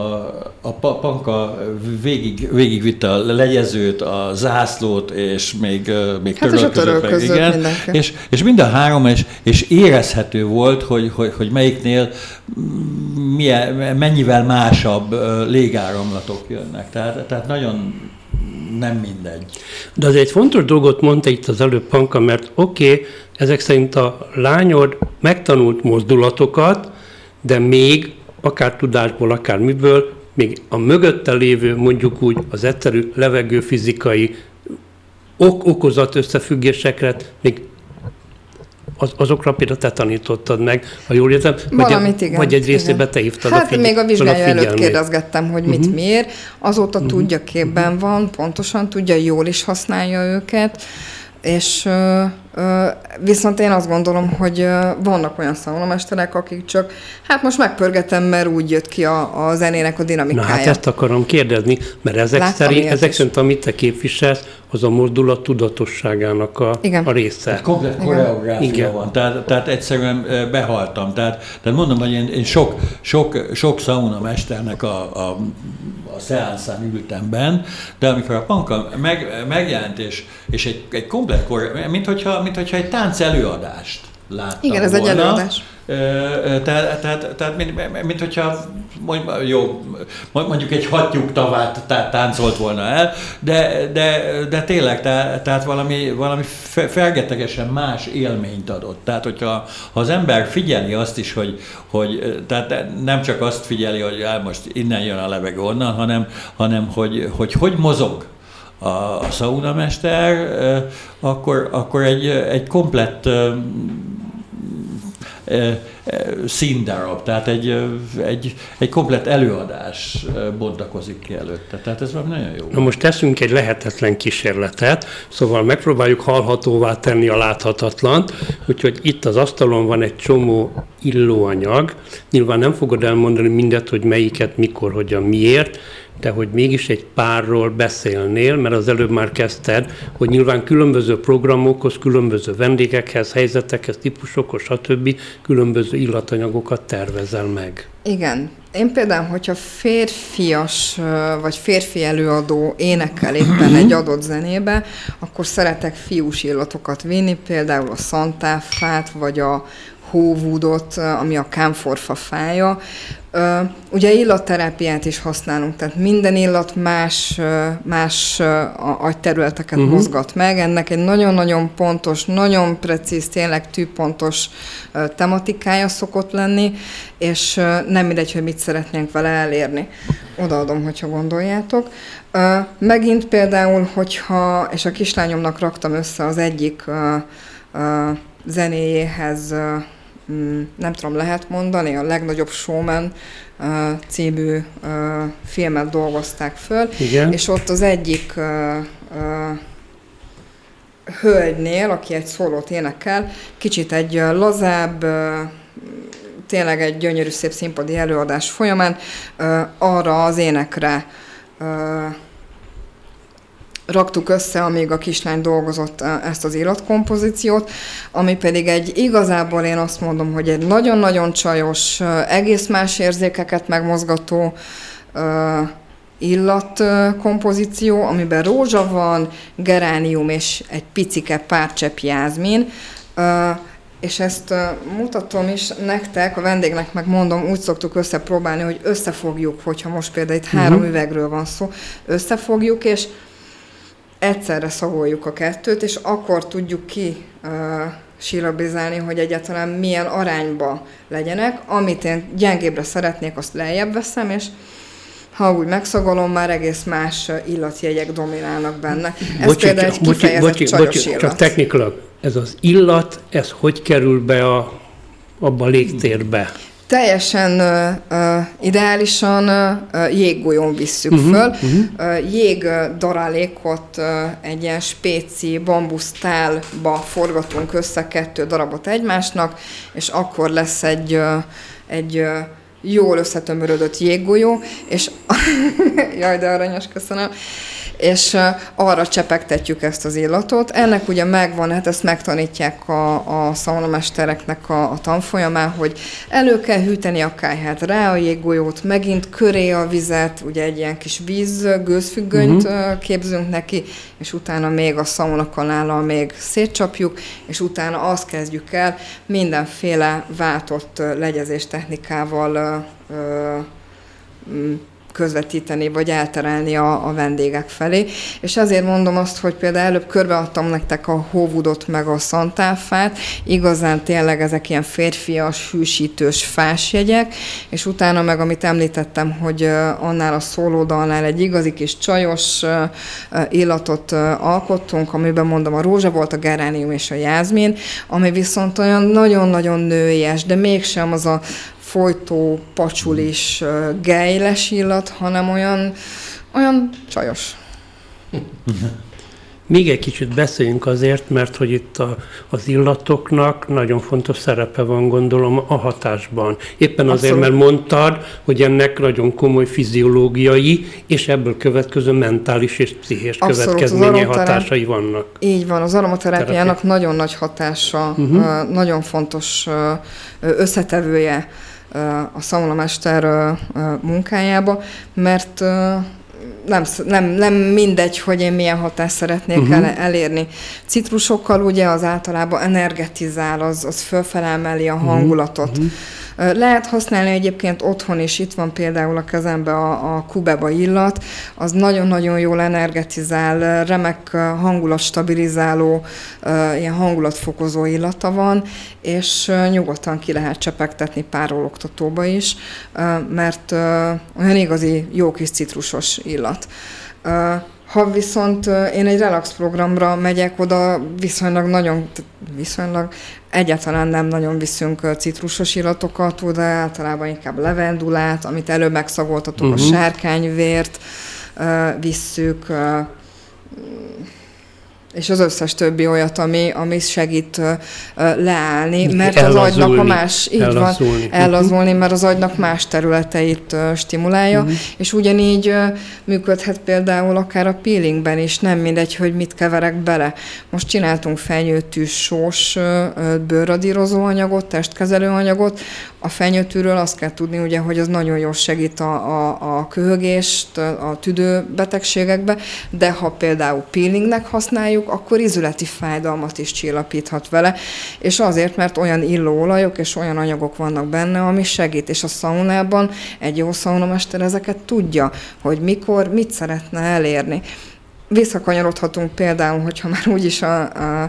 a panka végig, végigvitte a legyezőt, a zászlót, és még, még hát törölközött meg, igen. És, és mind a három, és, és érezhető volt, hogy, hogy, hogy melyiknél milyen, mennyivel másabb légáramlatok jönnek. Tehát, tehát nagyon nem mindegy. De az egy fontos dolgot mondta itt az előbb Panka, mert oké, okay, ezek szerint a lányod megtanult mozdulatokat, de még akár tudásból, akár miből, még a mögötte lévő, mondjuk úgy az egyszerű levegőfizikai ok okozat összefüggésekre még az, azokra például te tanítottad meg, ha jól értem, Valamit, igen, vagy egy részében te hívtad hát a figy- még a vizsgája a előtt kérdezgettem, hogy mit uh-huh. miért, azóta uh-huh. tudja, képben uh-huh. van, pontosan tudja, jól is használja őket, és Viszont én azt gondolom, hogy vannak olyan szaunamesterek, akik csak, hát most megpörgetem, mert úgy jött ki a, a zenének a dinamikája. Na hát ezt akarom kérdezni, mert ezek Láttam szerint, ezek szerint, amit te képviselsz, az a mozdulat tudatosságának a, Igen. a része. Hát komplet koreográfia Igen. van, tehát, tehát egyszerűen behaltam. Tehát, tehát mondom, hogy én, én sok, sok, sok szaunamesternek a, a a szeánszán ültem benn, de amikor a panka meg, megjelent, és, és egy, egy komplet kor, mint hogyha, mint hogyha egy tánc előadást láttam Igen, ez volna, egy előadás. Tehát, tehát, tehát mint, mint hogyha jó, mondjuk egy hattyúk tavát táncolt volna el, de, de, de tényleg, tehát, tehát valami, valami felgetegesen más élményt adott. Tehát, hogyha ha az ember figyeli azt is, hogy, hogy tehát nem csak azt figyeli, hogy á, most innen jön a levegő onnan, hanem, hanem hogy, hogy hogy mozog a, a szaunamester, akkor, akkor egy, egy komplett színdarab, tehát egy, egy, egy komplet előadás bontakozik ki előtte. Tehát ez valami nagyon jó. Na most teszünk egy lehetetlen kísérletet, szóval megpróbáljuk hallhatóvá tenni a láthatatlant, úgyhogy itt az asztalon van egy csomó illóanyag. Nyilván nem fogod elmondani mindet, hogy melyiket, mikor, hogyan, miért, de hogy mégis egy párról beszélnél, mert az előbb már kezdted, hogy nyilván különböző programokhoz, különböző vendégekhez, helyzetekhez, típusokhoz, stb. különböző illatanyagokat tervezel meg. Igen. Én például, hogyha férfias vagy férfi előadó énekel éppen egy adott zenébe, akkor szeretek fiús illatokat vinni, például a szantáfát, vagy a hóvúdot, ami a kámforfa fája. Ugye illatterápiát is használunk, tehát minden illat más, más agyterületeket uh-huh. mozgat meg. Ennek egy nagyon-nagyon pontos, nagyon precíz, tényleg tűpontos tematikája szokott lenni, és nem mindegy, hogy mit szeretnénk vele elérni. Odaadom, hogyha gondoljátok. Megint például, hogyha, és a kislányomnak raktam össze az egyik zenéjéhez nem tudom, lehet mondani, a legnagyobb showman uh, című uh, filmet dolgozták föl, Igen. és ott az egyik uh, uh, hölgynél, aki egy szólót énekel, kicsit egy lazább, tényleg egy gyönyörű szép színpadi előadás folyamán arra az énekre raktuk össze, amíg a kislány dolgozott eh, ezt az illatkompozíciót, ami pedig egy igazából én azt mondom, hogy egy nagyon-nagyon csajos, eh, egész más érzékeket megmozgató uh, illatkompozíció, amiben rózsa van, geránium és egy picike párcsepp jázmin, uh, és ezt mutatom is nektek, a vendégnek meg mondom, úgy szoktuk összepróbálni, hogy összefogjuk, hogyha most például itt három uh-huh. üvegről van szó, összefogjuk, és egyszerre szagoljuk a kettőt, és akkor tudjuk ki uh, silabizálni, hogy egyáltalán milyen arányba legyenek. Amit én gyengébbre szeretnék, azt lejjebb veszem, és ha úgy megszagolom, már egész más illatjegyek dominálnak benne. Ez bocsi, például egy bocsi, csajos bocsi, illat. Csak technikailag, ez az illat, ez hogy kerül be a, abba a légtérbe? Teljesen uh, ideálisan uh, jéggolyón visszük uh-huh, föl. Uh-huh. Uh, jég daralékot uh, egy ilyen spéci bambusztálba forgatunk össze kettő darabot egymásnak, és akkor lesz egy, uh, egy uh, jól összetömörödött jéggolyó, és <laughs> jaj, de aranyos, köszönöm és arra csepegtetjük ezt az illatot. Ennek ugye megvan, hát ezt megtanítják a, a szaunamestereknek a, a tanfolyamán, hogy elő kell hűteni a kájhát, rá a jéggolyót, megint köré a vizet, ugye egy ilyen kis víz gőzfüggönyt uh-huh. képzünk neki, és utána még a szaunakanállal még szétcsapjuk, és utána azt kezdjük el mindenféle váltott legyezés technikával közvetíteni, vagy elterelni a, a vendégek felé. És ezért mondom azt, hogy például előbb körbeadtam nektek a hóvudot meg a szantáfát, igazán tényleg ezek ilyen férfias, hűsítős fásjegyek, és utána meg, amit említettem, hogy annál a szólódalnál egy igazi kis csajos illatot alkottunk, amiben mondom a rózsa volt, a geránium és a jázmin, ami viszont olyan nagyon-nagyon nőies, de mégsem az a, folytó, pacsulis, gejles illat, hanem olyan, olyan csajos. <laughs> Még egy kicsit beszéljünk azért, mert hogy itt a, az illatoknak nagyon fontos szerepe van, gondolom, a hatásban. Éppen azért, Abszolút. mert mondtad, hogy ennek nagyon komoly fiziológiai, és ebből következő mentális és pszichés Abszolút, következménye hatásai vannak. Így van, az aromaterápiának nagyon nagy hatása, uh-huh. nagyon fontos összetevője a szaunamester munkájába, mert nem, nem, nem mindegy, hogy én milyen hatást szeretnék uh-huh. el, elérni. Citrusokkal ugye az általában energetizál, az, az fölfelemeli a mhm. hangulatot. Uh-huh. Lehet használni egyébként otthon is, itt van például a kezembe a, a kubeba illat, az nagyon-nagyon jól energetizál, remek hangulatstabilizáló, ilyen hangulatfokozó illata van, és nyugodtan ki lehet csepegtetni párologtatóba is, mert olyan igazi jó kis citrusos illat. Ha viszont én egy relax programra megyek, oda viszonylag nagyon, viszonylag egyáltalán nem nagyon viszünk citrusos illatokat, de általában inkább levendulát, amit előbb megszagoltatunk, uh-huh. a mhm. sárkányvért visszük, és az összes többi olyat, ami, ami segít leállni, mert az agynak a más, így ellazulni. van, ellazulni, mert az agynak más területeit stimulálja, uh-huh. és ugyanígy működhet például akár a peelingben is, nem mindegy, hogy mit keverek bele. Most csináltunk fenyőtűs sós bőrradírozó anyagot, testkezelő anyagot, a fenyőtűről azt kell tudni, ugye, hogy az nagyon jól segít a, a, a köhögést, a tüdőbetegségekbe, de ha például peelingnek használjuk, akkor izületi fájdalmat is csillapíthat vele, és azért, mert olyan illóolajok és olyan anyagok vannak benne, ami segít, és a szaunában egy jó szaunamester ezeket tudja, hogy mikor, mit szeretne elérni visszakanyarodhatunk például, hogyha már úgyis a, a,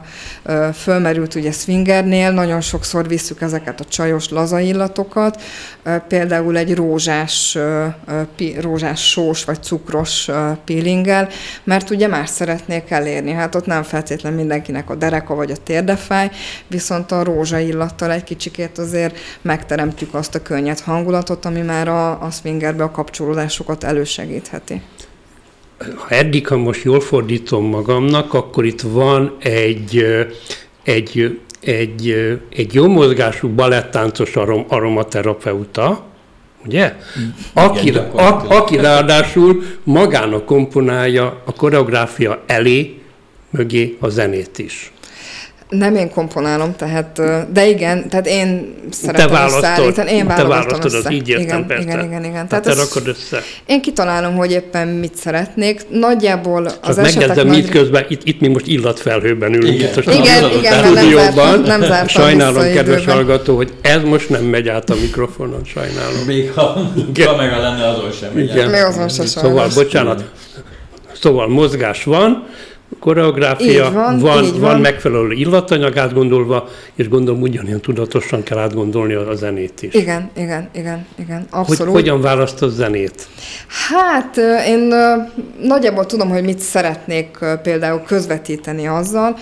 a fölmerült ugye swingernél, nagyon sokszor visszük ezeket a csajos laza illatokat, például egy rózsás, rózsás sós vagy cukros peelinggel, mert ugye más szeretnék elérni. Hát ott nem feltétlenül mindenkinek a dereka vagy a térdefáj, viszont a rózsa illattal egy kicsikét azért megteremtjük azt a könnyed hangulatot, ami már a, a swingerbe a kapcsolódásokat elősegítheti ha eddig, ha most jól fordítom magamnak, akkor itt van egy, egy, egy, egy jó mozgású balettáncos arom, aromaterapeuta, ugye? Aki, Igen, a, aki ráadásul magának komponálja a koreográfia elé, mögé a zenét is. Nem én komponálom, tehát, de igen, tehát én szeretem te összeállítani. Én te választod, össze. az így értem, igen, persze. Igen, igen, igen. Tehát te rakod össze. Én kitalálom, hogy éppen mit szeretnék. Nagyjából az Csak esetek nagy... mit közben, itt, itt mi most illatfelhőben ülünk. Igen, biztos igen, igen a nem zártam, nem zártam Sajnálom, kedves hallgató, hogy ez most nem megy át a mikrofonon, sajnálom. Még ha kamera lenne, azon sem Igen. Még azon sem Szóval, bocsánat. Szóval mozgás van, koreográfia, van, van, van. van megfelelő illatanyag átgondolva, és gondolom ugyanilyen tudatosan kell átgondolni a, zenét is. Igen, igen, igen, igen, abszolút. Hogy, hogyan választod zenét? Hát én nagyjából tudom, hogy mit szeretnék például közvetíteni azzal.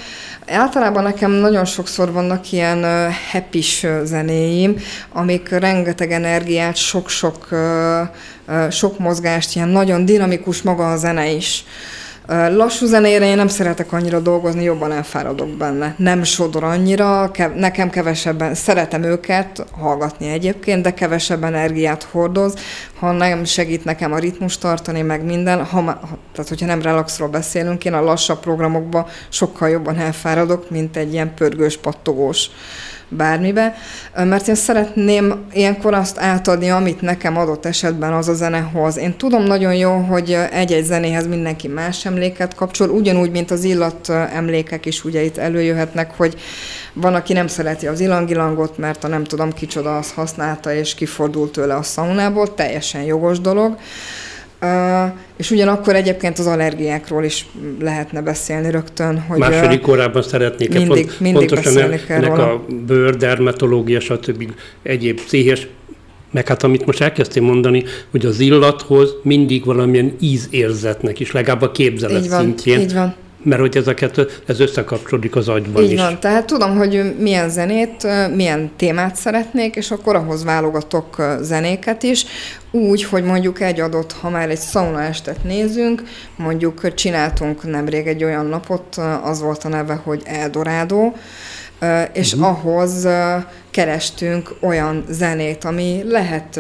Általában nekem nagyon sokszor vannak ilyen happy zenéim, amik rengeteg energiát, sok-sok sok mozgást, ilyen nagyon dinamikus maga a zene is. Lassú zenére én nem szeretek annyira dolgozni, jobban elfáradok benne. Nem sodor annyira, kev- nekem kevesebben, szeretem őket hallgatni egyébként, de kevesebb energiát hordoz, ha nem segít nekem a ritmus tartani, meg minden, ha, ha, tehát hogyha nem relaxról beszélünk, én a lassabb programokban sokkal jobban elfáradok, mint egy ilyen pörgős, pattogós bármibe, mert én szeretném ilyenkor azt átadni, amit nekem adott esetben az a zene hoz. Én tudom nagyon jó, hogy egy-egy zenéhez mindenki más emléket kapcsol, ugyanúgy, mint az illat emlékek is ugye itt előjöhetnek, hogy van, aki nem szereti az ilangilangot, mert a nem tudom kicsoda azt használta, és kifordult tőle a szaunából, teljesen jogos dolog. És ugyanakkor egyébként az allergiákról is lehetne beszélni rögtön. Hogy Második korában szeretnék mindig, pont, mindig pontosan ennek, ennek a bőr, dermatológia, stb. egyéb pszichés meg hát amit most elkezdtél mondani, hogy az illathoz mindig valamilyen ízérzetnek is, legalább a képzelet így van, szintjén. Így van mert hogy ez a kettő, ez összekapcsolódik az agyban Így is. van, tehát tudom, hogy milyen zenét, milyen témát szeretnék, és akkor ahhoz válogatok zenéket is, úgy, hogy mondjuk egy adott, ha már egy szauna estet nézünk, mondjuk csináltunk nemrég egy olyan napot, az volt a neve, hogy Eldorado, és uh-huh. ahhoz kerestünk olyan zenét, ami lehet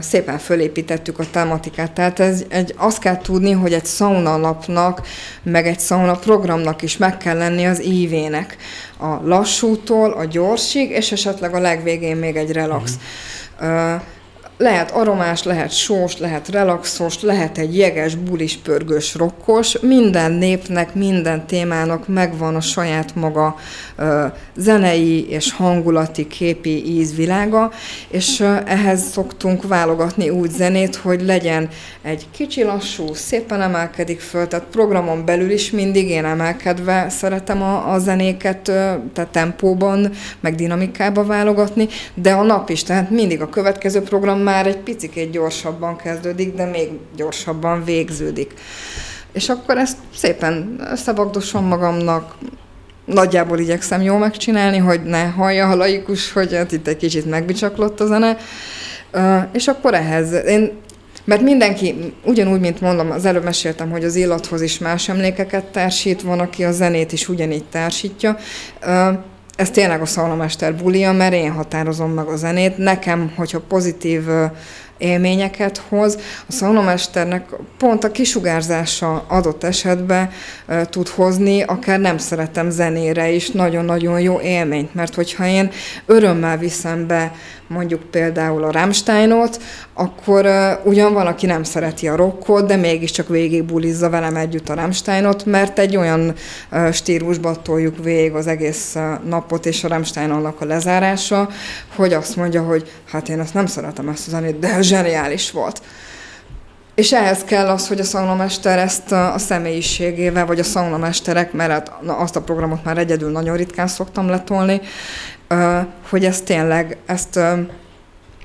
szépen fölépítettük a tematikát. Tehát ez egy, azt kell tudni, hogy egy sauna napnak, meg egy sauna programnak is meg kell lenni az ívének. A lassútól a gyorsig, és esetleg a legvégén még egy relax. Uh-huh lehet aromás, lehet sós, lehet relaxos, lehet egy jeges, bulis, pörgős, rokkos. Minden népnek, minden témának megvan a saját maga ö, zenei és hangulati, képi ízvilága, és ö, ehhez szoktunk válogatni úgy zenét, hogy legyen egy kicsi lassú, szépen emelkedik föl, tehát programon belül is mindig én emelkedve szeretem a, a zenéket, ö, tehát tempóban, meg dinamikába válogatni, de a nap is, tehát mindig a következő program már egy picit gyorsabban kezdődik, de még gyorsabban végződik. És akkor ezt szépen összebagdosom magamnak, nagyjából igyekszem jól megcsinálni, hogy ne hallja a laikus, hogy hát itt egy kicsit megbicsaklott a zene. És akkor ehhez, én mert mindenki, ugyanúgy, mint mondom, az előbb meséltem, hogy az illathoz is más emlékeket társít, van, aki a zenét is ugyanígy társítja ez tényleg a szalomester bulia, mert én határozom meg a zenét. Nekem, hogyha pozitív élményeket hoz. A szaunamesternek pont a kisugárzása adott esetben e, tud hozni, akár nem szeretem zenére is, nagyon-nagyon jó élményt, mert hogyha én örömmel viszem be mondjuk például a Rammsteinot, akkor uh, ugyan van, aki nem szereti a rockot, de mégiscsak végig bulizza velem együtt a Rammsteinot, mert egy olyan uh, stílusba toljuk végig az egész napot és a Rammstein annak a lezárása, hogy azt mondja, hogy hát én ezt nem szeretem ezt a zenét, de zseniális volt. És ehhez kell az, hogy a szaunamester ezt a személyiségével, vagy a szaunamesterek, mert hát azt a programot már egyedül nagyon ritkán szoktam letolni, hogy ezt tényleg, ezt,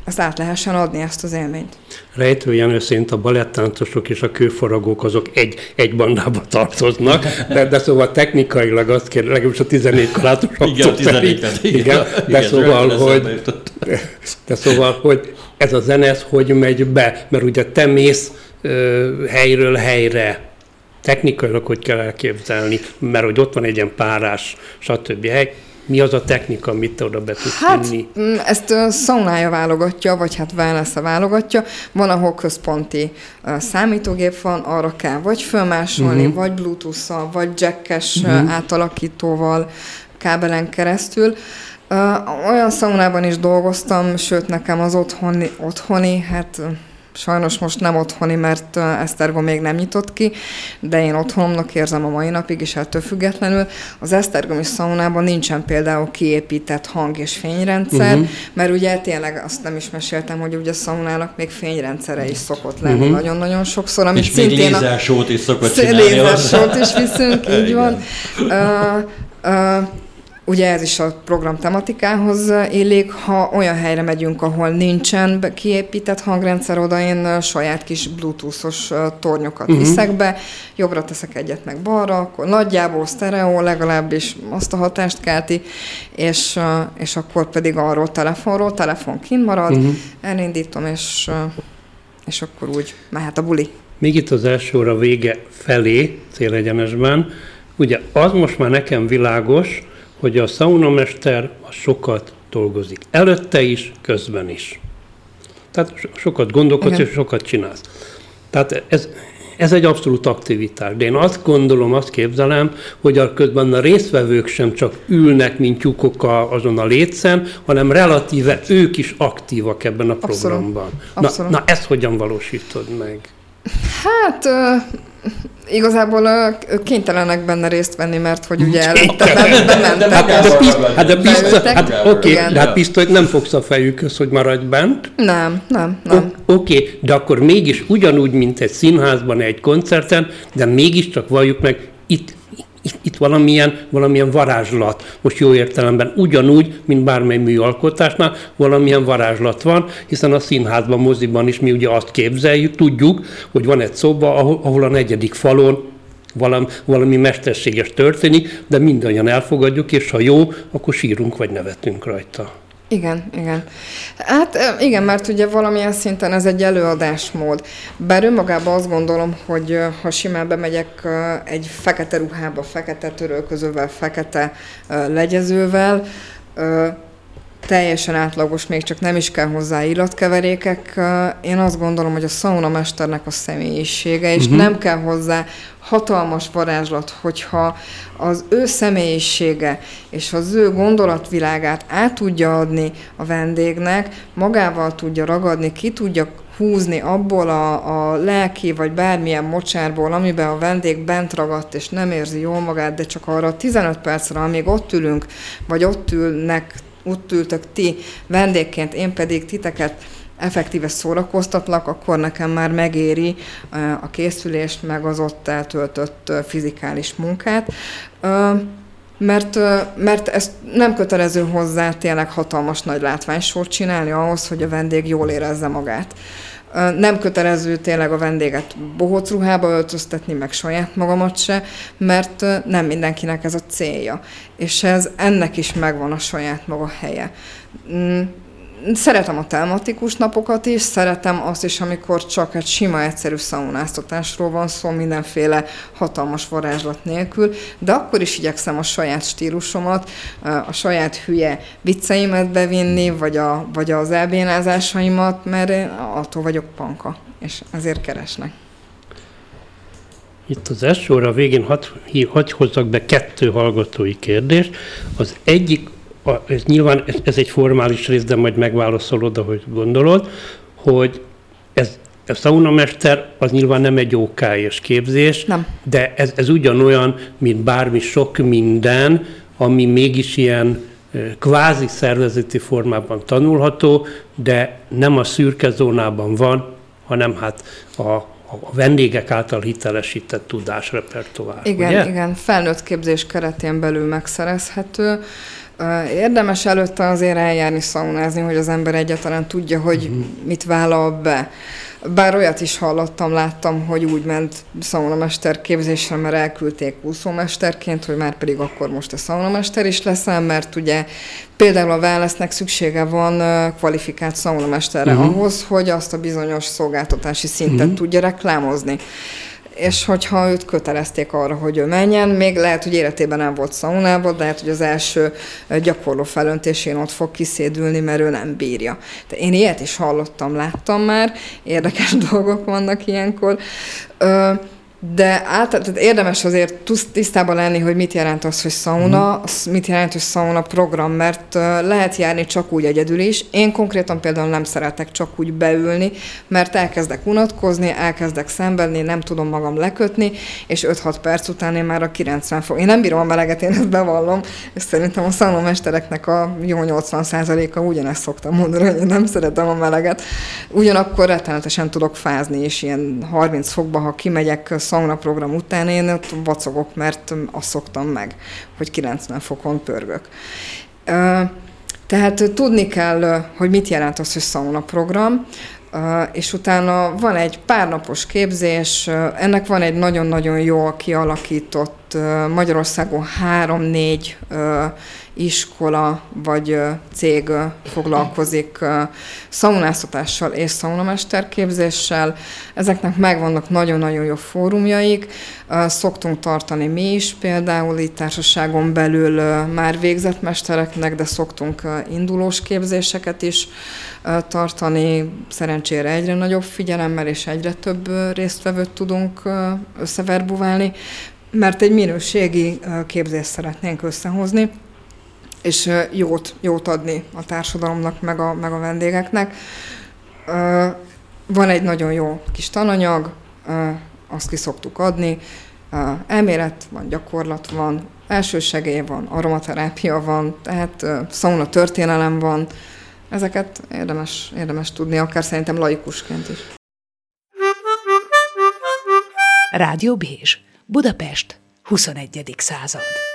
ezt át lehessen adni, ezt az élményt. Rejtő Jenő szerint a balettáncosok és a kőfaragók azok egy, egy bandába tartoznak, de, de szóval technikailag azt kér, legalábbis a 14 kalátosaktól igen, 14 igen, igen, de igen, szóval, hogy, de szóval, hogy ez a zene, ez hogy megy be, mert ugye te mész ö, helyről helyre, technikailag hogy kell elképzelni, mert hogy ott van egy ilyen párás, stb. hely, mi az a technika, amit oda be tudsz hát, vinni? Mm, ezt a szaunája válogatja, vagy hát wellness válogatja. Van, ahol központi uh, számítógép van, arra kell vagy fölmásolni, uh-huh. vagy bluetooth vagy jackes uh-huh. átalakítóval, kábelen keresztül. Uh, olyan szaunában is dolgoztam, sőt nekem az otthoni, otthoni hát Sajnos most nem otthoni, mert Esztergom még nem nyitott ki, de én otthonomnak érzem a mai napig, és ettől függetlenül az Esztergomi szaunában nincsen például kiépített hang- és fényrendszer, uh-huh. mert ugye tényleg azt nem is meséltem, hogy ugye a szaunának még fényrendszere is szokott lenni uh-huh. nagyon-nagyon sokszor, amit és szintén még lézersót is szokott csinálni. Lézersót is viszünk, így van. Uh, uh, Ugye ez is a program tematikához illik, ha olyan helyre megyünk, ahol nincsen kiépített hangrendszer, oda én saját kis bluetoothos tornyokat uh-huh. viszek be, jobbra teszek egyet meg balra, akkor nagyjából sztereó legalábbis azt a hatást kelti, és, és akkor pedig arról telefonról, telefon kint marad, uh-huh. elindítom, és, és akkor úgy mehet a buli. Még itt az első óra vége felé, célegyenesben, ugye az most már nekem világos, hogy a szaunamester a sokat dolgozik. Előtte is, közben is. Tehát sokat gondolkodsz és sokat csinálsz. Tehát ez, ez egy abszolút aktivitás. De én azt gondolom, azt képzelem, hogy a közben a résztvevők sem csak ülnek, mint tyúkok azon a létszem, hanem relatíve ők is aktívak ebben a programban. Abszolút. Abszolút. Na, na ezt hogyan valósítod meg? Hát igazából ők kénytelenek benne részt venni, mert hogy ugye előtte bementek. Hát, de, piszt, hát, de biztos, hát oké, okay, de hát pisztolyt nem fogsz a fejükhöz, hogy maradj bent. Nem, nem, nem. Oké, de akkor mégis ugyanúgy, mint egy színházban, egy koncerten, de mégiscsak valljuk meg, itt itt, itt valamilyen, valamilyen varázslat, most jó értelemben, ugyanúgy, mint bármely műalkotásnál, valamilyen varázslat van, hiszen a színházban, moziban is mi ugye azt képzeljük, tudjuk, hogy van egy szoba, ahol, ahol a negyedik falon valami, valami mesterséges történik, de mindannyian elfogadjuk, és ha jó, akkor sírunk vagy nevetünk rajta. Igen, igen. Hát igen, mert ugye valamilyen szinten ez egy előadásmód. Bár önmagában azt gondolom, hogy ha simán bemegyek egy fekete ruhába, fekete törölközővel, fekete legyezővel, teljesen átlagos, még csak nem is kell hozzá illatkeverékek. Én azt gondolom, hogy a szaunamesternek a személyisége, és uh-huh. nem kell hozzá hatalmas varázslat, hogyha az ő személyisége és az ő gondolatvilágát át tudja adni a vendégnek, magával tudja ragadni, ki tudja húzni abból a, a lelki vagy bármilyen mocsárból, amiben a vendég bent ragadt és nem érzi jól magát, de csak arra 15 percre, amíg ott ülünk, vagy ott ülnek, ott ültök ti vendégként, én pedig titeket effektíve szórakoztatlak, akkor nekem már megéri a készülést, meg az ott eltöltött fizikális munkát. Mert, mert ez nem kötelező hozzá tényleg hatalmas nagy látványsort csinálni ahhoz, hogy a vendég jól érezze magát. Nem kötelező tényleg a vendéget bohóc ruhába öltöztetni, meg saját magamat se, mert nem mindenkinek ez a célja. És ez ennek is megvan a saját maga helye. Szeretem a tematikus napokat is, szeretem azt is, amikor csak egy sima, egyszerű szaunáztatásról van szó, mindenféle hatalmas varázslat nélkül, de akkor is igyekszem a saját stílusomat, a saját hülye vicceimet bevinni, vagy, a, vagy az elbénázásaimat, mert én attól vagyok panka, és ezért keresnek. Itt az első óra végén hadd hadd hozzak be kettő hallgatói kérdést. Az egyik a, ez nyilván ez, ez egy formális rész, de majd megválaszolod, ahogy gondolod, hogy ez, a szaunamester az nyilván nem egy OK-es képzés, nem. de ez, ez ugyanolyan, mint bármi sok minden, ami mégis ilyen kvázi szervezeti formában tanulható, de nem a szürke zónában van, hanem hát a, a vendégek által hitelesített tudásrepertoár. Igen, ugye? igen, felnőtt képzés keretén belül megszerezhető. Érdemes előtte azért eljárni szaunázni, hogy az ember egyáltalán tudja, hogy uh-huh. mit vállal be. Bár olyat is hallottam, láttam, hogy úgy ment szaunamester képzésre, mert elküldték úszómesterként, hogy már pedig akkor most a szaunamester is leszel, mert ugye például a válasznak szüksége van kvalifikált szaunamesterre uh-huh. ahhoz, hogy azt a bizonyos szolgáltatási szintet uh-huh. tudja reklámozni és hogyha őt kötelezték arra, hogy ő menjen, még lehet, hogy életében nem volt szaunában, de lehet, hogy az első gyakorló felöntésén ott fog kiszédülni, mert ő nem bírja. De én ilyet is hallottam, láttam már, érdekes <laughs> dolgok vannak ilyenkor. Ö, de általában érdemes azért tisztában lenni, hogy mit jelent az, hogy sauna, mm. mit jelent, hogy sauna program, mert lehet járni csak úgy egyedül is. Én konkrétan például nem szeretek csak úgy beülni, mert elkezdek unatkozni, elkezdek szenvedni, nem tudom magam lekötni, és 5-6 perc után én már a 90 fog. Én nem bírom a meleget, én ezt bevallom, és szerintem a sauna mestereknek a jó 80%-a ugyanezt szoktam mondani, hogy én nem szeretem a meleget. Ugyanakkor rettenetesen tudok fázni, és ilyen 30 fokba, ha kimegyek szauna program után én ott vacogok, mert azt szoktam meg, hogy 90 fokon pörgök. Tehát tudni kell, hogy mit jelent az, hogy szauna program, és utána van egy párnapos képzés, ennek van egy nagyon-nagyon jól kialakított Magyarországon három-négy iskola vagy cég foglalkozik szaunáztatással és szaunamesterképzéssel. Ezeknek megvannak nagyon-nagyon jó fórumjaik. Szoktunk tartani mi is, például itt társaságon belül már végzett mestereknek, de szoktunk indulós képzéseket is tartani. Szerencsére egyre nagyobb figyelemmel és egyre több résztvevőt tudunk összeverbuválni, mert egy minőségi képzést szeretnénk összehozni és jót, jót adni a társadalomnak, meg a, meg a vendégeknek. Van egy nagyon jó kis tananyag, azt ki szoktuk adni, elmélet van, gyakorlat van, elsősegély van, aromaterápia van, tehát szauna történelem van, ezeket érdemes, érdemes tudni, akár szerintem laikusként is. Rádió Bézs, Budapest, 21. század.